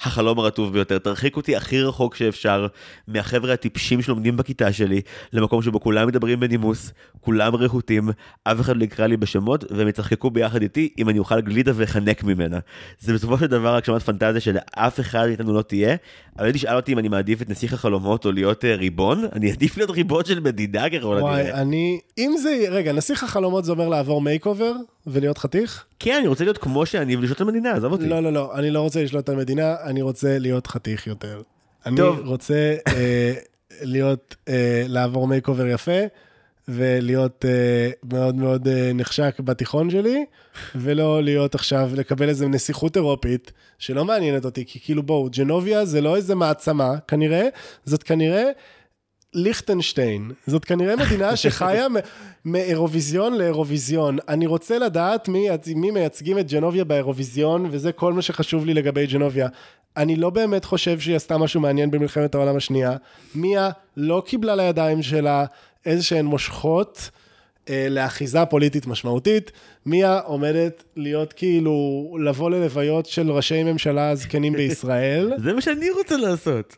החלום הרטוב ביותר. תרחיק אותי הכי רחוק שאפשר מהחבר'ה הטיפשים שלומדים בכיתה שלי, למקום שבו כולם מדברים בנימוס, כולם רהוטים, אף אחד לא יקרא לי בשמות, והם יצחקקו ביחד איתי אם אני אוכל גלידה ואחנק ממנה. זה בסופו של דבר הגשמת פנטזיה שלאף אחד מאיתנו לא תהיה, אבל אם תשאל אותי אם אני מעדיף את נסיך החלומות או להיות אה, ריבון, אני אעדיף להיות ריבון של מדינה ככל וואי, הנראה. אני, אם זה, רגע, נסיך החלומות זה אומר לעבור makeover ולהיות חתיך? כן, אני רוצה להיות כמו שאני ולשלוט על המדינה, עזוב אותי. לא, לא, לא, אני לא רוצה לשלוט על מדינה, אני רוצה להיות חתיך יותר. אני טוב. רוצה אה, להיות, אה, לעבור makeover יפה, ולהיות אה, מאוד מאוד אה, נחשק בתיכון שלי, ולא להיות עכשיו, לקבל איזה נסיכות אירופית, שלא מעניינת אותי, כי כאילו בואו, ג'נוביה זה לא איזה מעצמה, כנראה, זאת כנראה... ליכטנשטיין, זאת כנראה מדינה שחיה מאירוויזיון לאירוויזיון. אני רוצה לדעת מי, מי מייצגים את ג'נוביה באירוויזיון, וזה כל מה שחשוב לי לגבי ג'נוביה. אני לא באמת חושב שהיא עשתה משהו מעניין במלחמת העולם השנייה. מיה לא קיבלה לידיים שלה איזה שהן מושכות אה, לאחיזה פוליטית משמעותית. מיה עומדת להיות כאילו, לבוא ללוויות של ראשי ממשלה זקנים בישראל. זה מה שאני רוצה לעשות.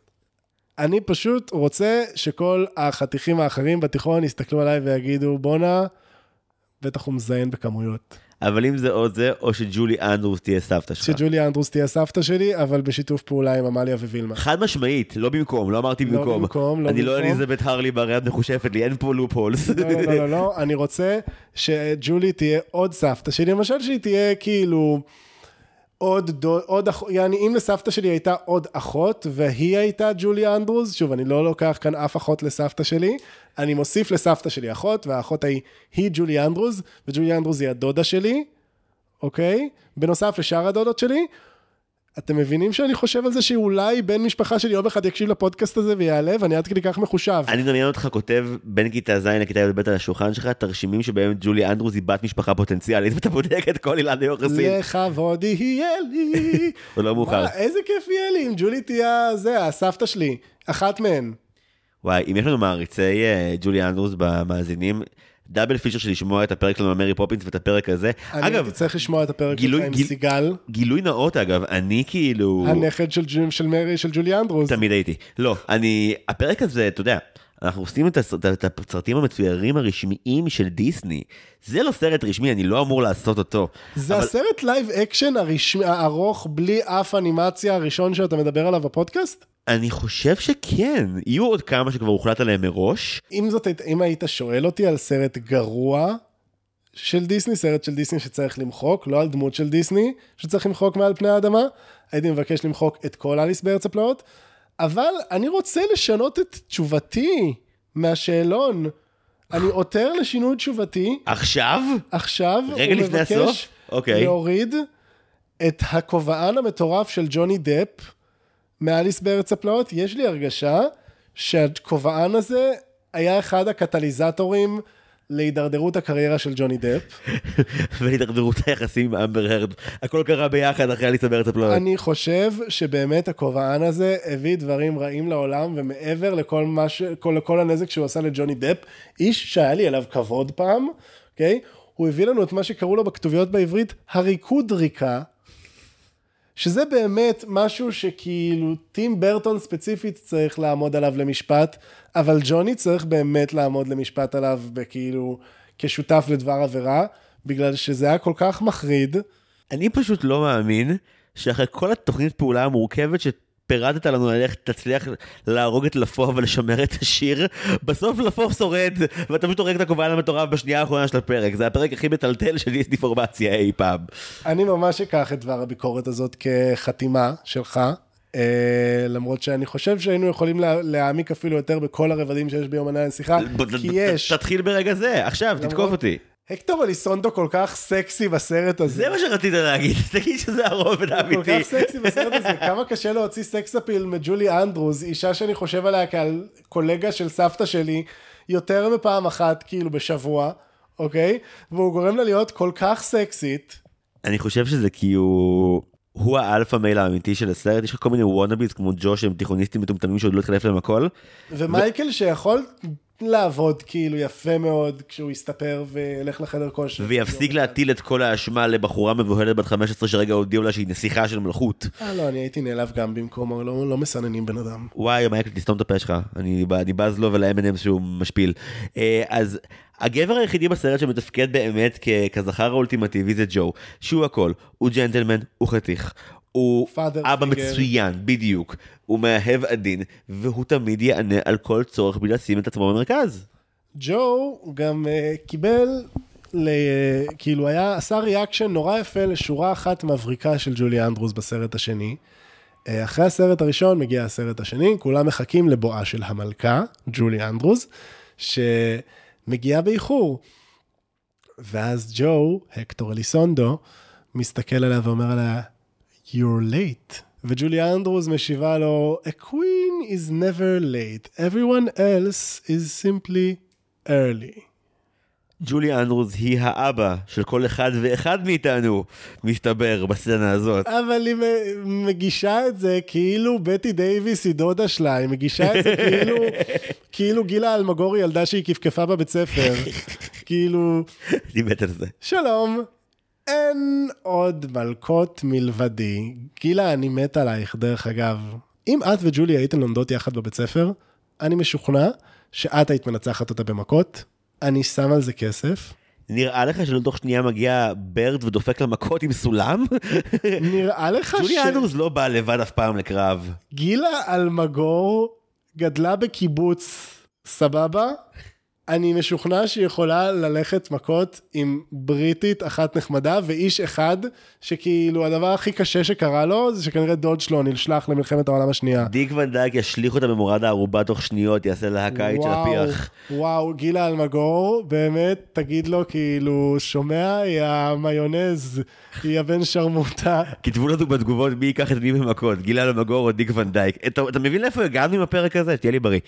אני פשוט רוצה שכל החתיכים האחרים בתיכון יסתכלו עליי ויגידו, בואנה, בטח הוא מזיין בכמויות. אבל אם זה או זה, או שג'ולי אנדרוס תהיה סבתא שלך. שג'ולי אנדרוס תהיה סבתא שלי, אבל בשיתוף פעולה עם עמליה ווילמה. חד משמעית, לא במקום, לא אמרתי לא במקום. במקום, לא אני לא במקום. אליזבת הרלי בהרי מחושפת לי, אין פה לופ הולס. לא, לא, לא, לא, לא, אני רוצה שג'ולי תהיה עוד סבתא שלי, למשל שהיא תהיה כאילו עוד דוד, עוד אח... יעני, אם לסבתא שלי הייתה עוד אחות, והיא הייתה ג'ולי אנדרוז, שוב, אני לא לוקח כאן אף אחות לסבתא שלי, אני מוסיף לסבתא שלי אחות, והאחות ההיא היא ג'ולי אנדרוז, וג'ולי אנדרוז היא הדודה שלי, אוקיי? בנוסף לשאר הדודות שלי. אתם מבינים שאני חושב על זה שאולי בן משפחה שלי יום אחד יקשיב לפודקאסט הזה ויעלה, ואני עד כדי כך מחושב. אני מדמיין אותך כותב בין כיתה ז' לכיתה י"ב על השולחן שלך תרשימים שבהם ג'ולי אנדרוס היא בת משפחה פוטנציאלית ואתה בודק את כל אילן יוחסין. לכבוד יהיה לי. הוא לא מאוחר. איזה כיף יהיה לי אם ג'ולי תהיה זה, הסבתא שלי, אחת מהן. וואי, אם יש לנו מעריצי אה, ג'ולי אנדרוס במאזינים, double feature של לשמוע את הפרק שלנו על מרי פופינס ואת הפרק הזה. אני אגב, צריך לשמוע את הפרק גילוי- שלך עם גיל- סיגל, גילוי נאות אגב, אני כאילו... הנכד של של מרי, של ג'ולי אנדרוס. תמיד הייתי. לא, אני... הפרק הזה, אתה יודע, אנחנו עושים את הסרט- את הסרטים המצוירים הרשמיים של דיסני. זה לא סרט רשמי, אני לא אמור לעשות אותו. זה אבל- הסרט live action הרשמי, הארוך, בלי אף אנימציה הראשון שאתה מדבר עליו בפודקאסט? אני חושב שכן, יהיו עוד כמה שכבר הוחלט עליהם מראש. אם זאת, אם היית שואל אותי על סרט גרוע של דיסני, סרט של דיסני שצריך למחוק, לא על דמות של דיסני שצריך למחוק מעל פני האדמה, הייתי מבקש למחוק את כל אליס בארץ הפלאות, אבל אני רוצה לשנות את תשובתי מהשאלון. אני עותר לשינוי תשובתי עכשיו? עכשיו, רגע לפני הסוף? אוקיי. להוריד את הכובען המטורף של ג'וני דפ מאליס בארץ הפלאות. יש לי הרגשה שהכובען הזה היה אחד הקטליזטורים להידרדרות הקריירה של ג'וני דפ. והידרדרות היחסים עם אמבר הרד. הכל קרה ביחד אחרי אליסה בארץ הפלאות. אני חושב שבאמת הכובען הזה הביא דברים רעים לעולם, ומעבר לכל, מה ש... כל, לכל הנזק שהוא עשה לג'וני דפ, איש שהיה לי אליו כבוד פעם, אוקיי? הוא הביא לנו את מה שקראו לו בכתוביות בעברית הריקוד ריקה, שזה באמת משהו שכאילו טים ברטון ספציפית צריך לעמוד עליו למשפט, אבל ג'וני צריך באמת לעמוד למשפט עליו בכאילו כשותף לדבר עבירה, בגלל שזה היה כל כך מחריד. אני פשוט לא מאמין שאחרי כל התוכנית פעולה המורכבת שפירטת לנו על איך תצליח להרוג את לפו ולשמר את השיר, בסוף לפו שורד, ואתה פשוט הורג את הכובען המטורף בשנייה האחרונה של הפרק. זה הפרק הכי מטלטל של דיסניפורמציה אי פעם. אני ממש אקח את דבר הביקורת הזאת כחתימה שלך, אה, למרות שאני חושב שהיינו יכולים לה, להעמיק אפילו יותר בכל הרבדים שיש ביומני הנסיכה, כי יש. תתחיל ברגע זה, עכשיו, תתקוף למרות- אותי. הקטור אליסונדו כל כך סקסי בסרט הזה. זה מה שרצית להגיד, תגיד שזה הרובד כל האמיתי. כך סקסי בסרט הזה, כמה קשה להוציא סקס אפיל מג'ולי אנדרוז, אישה שאני חושב עליה כעל קולגה של סבתא שלי, יותר מפעם אחת כאילו בשבוע, אוקיי? והוא גורם לה להיות כל כך סקסית. אני חושב שזה כי הוא... הוא ה alpha male האמיתי של הסרט, יש לך כל מיני wannabes כמו ג'ו שהם תיכוניסטים מטומטמים שעוד לא התחלף להם הכל. ומייקל שיכול לעבוד כאילו יפה מאוד כשהוא יסתפר וילך לחדר כושר. ויפסיק להטיל את כל האשמה לבחורה מבוהלת בת 15 שרגע הודיעו לה שהיא נסיכה של מלכות. אה לא, אני הייתי נעלב גם במקומו, לא, לא מסננים בן אדם. וואי, מייקל, תסתום את הפה שלך, אני, אני בז לו ול-M&M שהוא משפיל. אה, אז הגבר היחידי בסרט שמתפקד באמת כ- כזכר האולטימטיבי זה ג'ו, שהוא הכל, הוא ג'נטלמן, הוא חתיך. הוא Father אבא figure. מצוין, בדיוק. הוא מאהב עדין, והוא תמיד יענה על כל צורך בלי לשים את עצמו במרכז. ג'ו גם uh, קיבל, ל, uh, כאילו היה, עשה ריאקשן נורא יפה לשורה אחת מבריקה של ג'ולי אנדרוס בסרט השני. Uh, אחרי הסרט הראשון מגיע הסרט השני, כולם מחכים לבואה של המלכה, ג'ולי אנדרוס, שמגיעה באיחור. ואז ג'ו, הקטור אליסונדו, מסתכל עליה ואומר עליה, You're late. וג'ולי אנדרוס משיבה לו, A queen is never late. Everyone else is simply early. ג'ולי אנדרוס היא האבא של כל אחד ואחד מאיתנו, מסתבר, בסצנה הזאת. אבל היא מגישה את זה כאילו בטי דייוויס היא דודה שלה, היא מגישה את זה כאילו, כאילו גילה אלמגור היא ילדה שהיא כפכפה בבית ספר. כאילו, אני מת על זה. שלום, אין עוד מלכות מלבדי. גילה, אני מת עלייך, דרך אגב. אם את וג'ולי הייתן לומדות יחד בבית ספר, אני משוכנע שאת היית מנצחת אותה במכות, אני שם על זה כסף. נראה לך שלא תוך שנייה מגיע ברד ודופק לה מכות עם סולם? נראה לך ג'ולי אנדרוס לא באה לבד אף פעם לקרב. גילה אלמגור גדלה בקיבוץ, סבבה? אני משוכנע שהיא יכולה ללכת מכות עם בריטית אחת נחמדה ואיש אחד שכאילו הדבר הכי קשה שקרה לו זה שכנראה דוד שלו נשלח למלחמת העולם השנייה. דיק ונדייק ישליך אותה במורד הערובה תוך שניות, יעשה לה הקיץ של הפיח. וואו, גילה אלמגור, באמת, תגיד לו, כאילו, שומע, היא המיונז, היא הבן שרמוטה. כתבו לנו בתגובות מי ייקח את מי במכות, גילה למגור או דיק ונדייק. אתה, אתה מבין לאיפה הגענו עם הפרק הזה? תהיה לי בריא.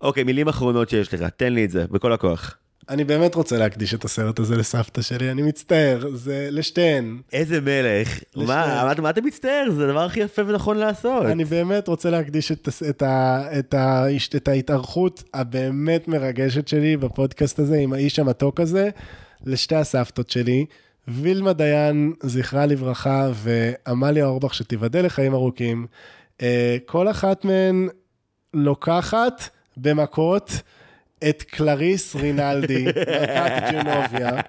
אוקיי, מילים אחרונות שיש לך, תן לי את זה, בכל הכוח. אני באמת רוצה להקדיש את הסרט הזה לסבתא שלי, אני מצטער, זה לשתיהן. איזה מלך. מה, מה, מה אתה מצטער? זה הדבר הכי יפה ונכון לעשות. אני באמת רוצה להקדיש את, הס- את, ה, את, ה, את ההתארחות הבאמת מרגשת שלי בפודקאסט הזה, עם האיש המתוק הזה, לשתי הסבתות שלי, וילמה דיין, זכרה לברכה, ועמליה אורבך, שתיבדל לחיים ארוכים. אה, כל אחת מהן לוקחת במכות את קלריס רינaldi, מלכת ג'נוביה.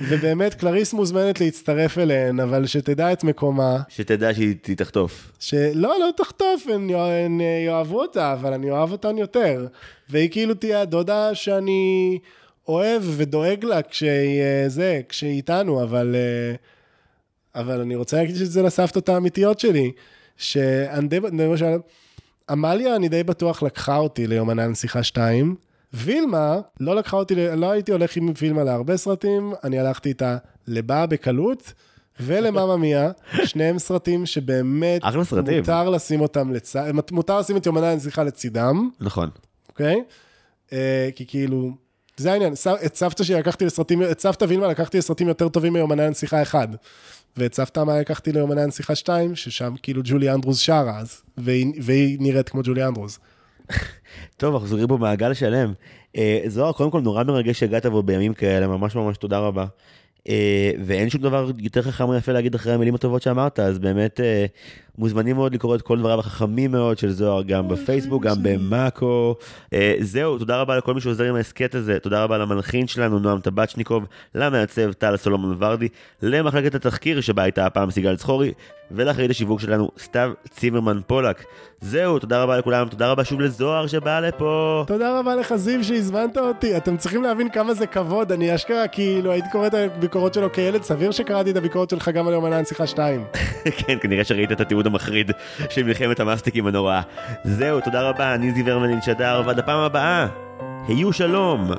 ובאמת, קלריס מוזמנת להצטרף אליהן, אבל שתדע את מקומה. שתדע שהיא תחטוף. שלא, לא תחטוף, הן, אה, יאהבו אותה, אבל אני אוהב אותן יותר. והיא כאילו תהיה הדודה שאני אוהב ודואג לה כשהיא אה, זה, כשהיא איתנו, אבל, אה, אבל אני רוצה להגיד שזה לסבתות האמיתיות שלי. שאני למשל, עמליה, אני די בטוח לקחה אותי ליומנה נסיכה 2. וילמה, לא לקחה אותי, לא הייתי הולך עם וילמה להרבה סרטים, אני הלכתי איתה לבאה בקלות, ולמאמא מיה, שניהם סרטים שבאמת, אחלה סרטים. מותר לשים אותם לצד, מותר לשים את יומנה הנסיכה לצידם, נכון. אוקיי? אה, כי כאילו, זה העניין, את סבתא שלי לקחתי לסרטים, את סבתא וילמה לקחתי לסרטים יותר טובים מיומני הנסיכה 1. ואת סבתא מה לקחתי ליומני הנסיכה 2, ששם כאילו ג'ולי אנדרוס שרה אז, והיא, והיא נראית כמו ג'ולי אנדרוס. טוב, אנחנו סוגרים פה מעגל שלם. אה, זוהר, קודם כל נורא מרגש שהגעת פה בימים כאלה, ממש ממש תודה רבה. אה, ואין שום דבר יותר חכם או יפה להגיד אחרי המילים הטובות שאמרת, אז באמת אה, מוזמנים מאוד לקרוא את כל דבריו החכמים מאוד של זוהר, גם בפייסבוק, גם במאקו. אה, זהו, תודה רבה לכל מי שעוזר עם ההסכת הזה, תודה רבה למנחין שלנו, נועם טבצ'ניקוב, למעצב טל סולומון ורדי, למחלקת התחקיר שבה הייתה הפעם סיגל צחורי, ולאחראית השיווק שלנו, סתיו צימרמן פולק. זהו, תודה רבה לכולם, תודה רבה שוב לזוהר שבא לפה. תודה רבה לך זיו שהזמנת אותי, אתם צריכים להבין כמה זה כבוד, אני אשכרה כאילו הייתי קורא את הביקורות שלו כילד, סביר שקראתי את הביקורת שלך גם על יומנה הנסיכה 2. כן, כנראה שראית את התיעוד המחריד של מלחמת המאסטיקים הנוראה. זהו, תודה רבה, אני זיו הרמלין שדר, ועד הפעם הבאה, היו שלום.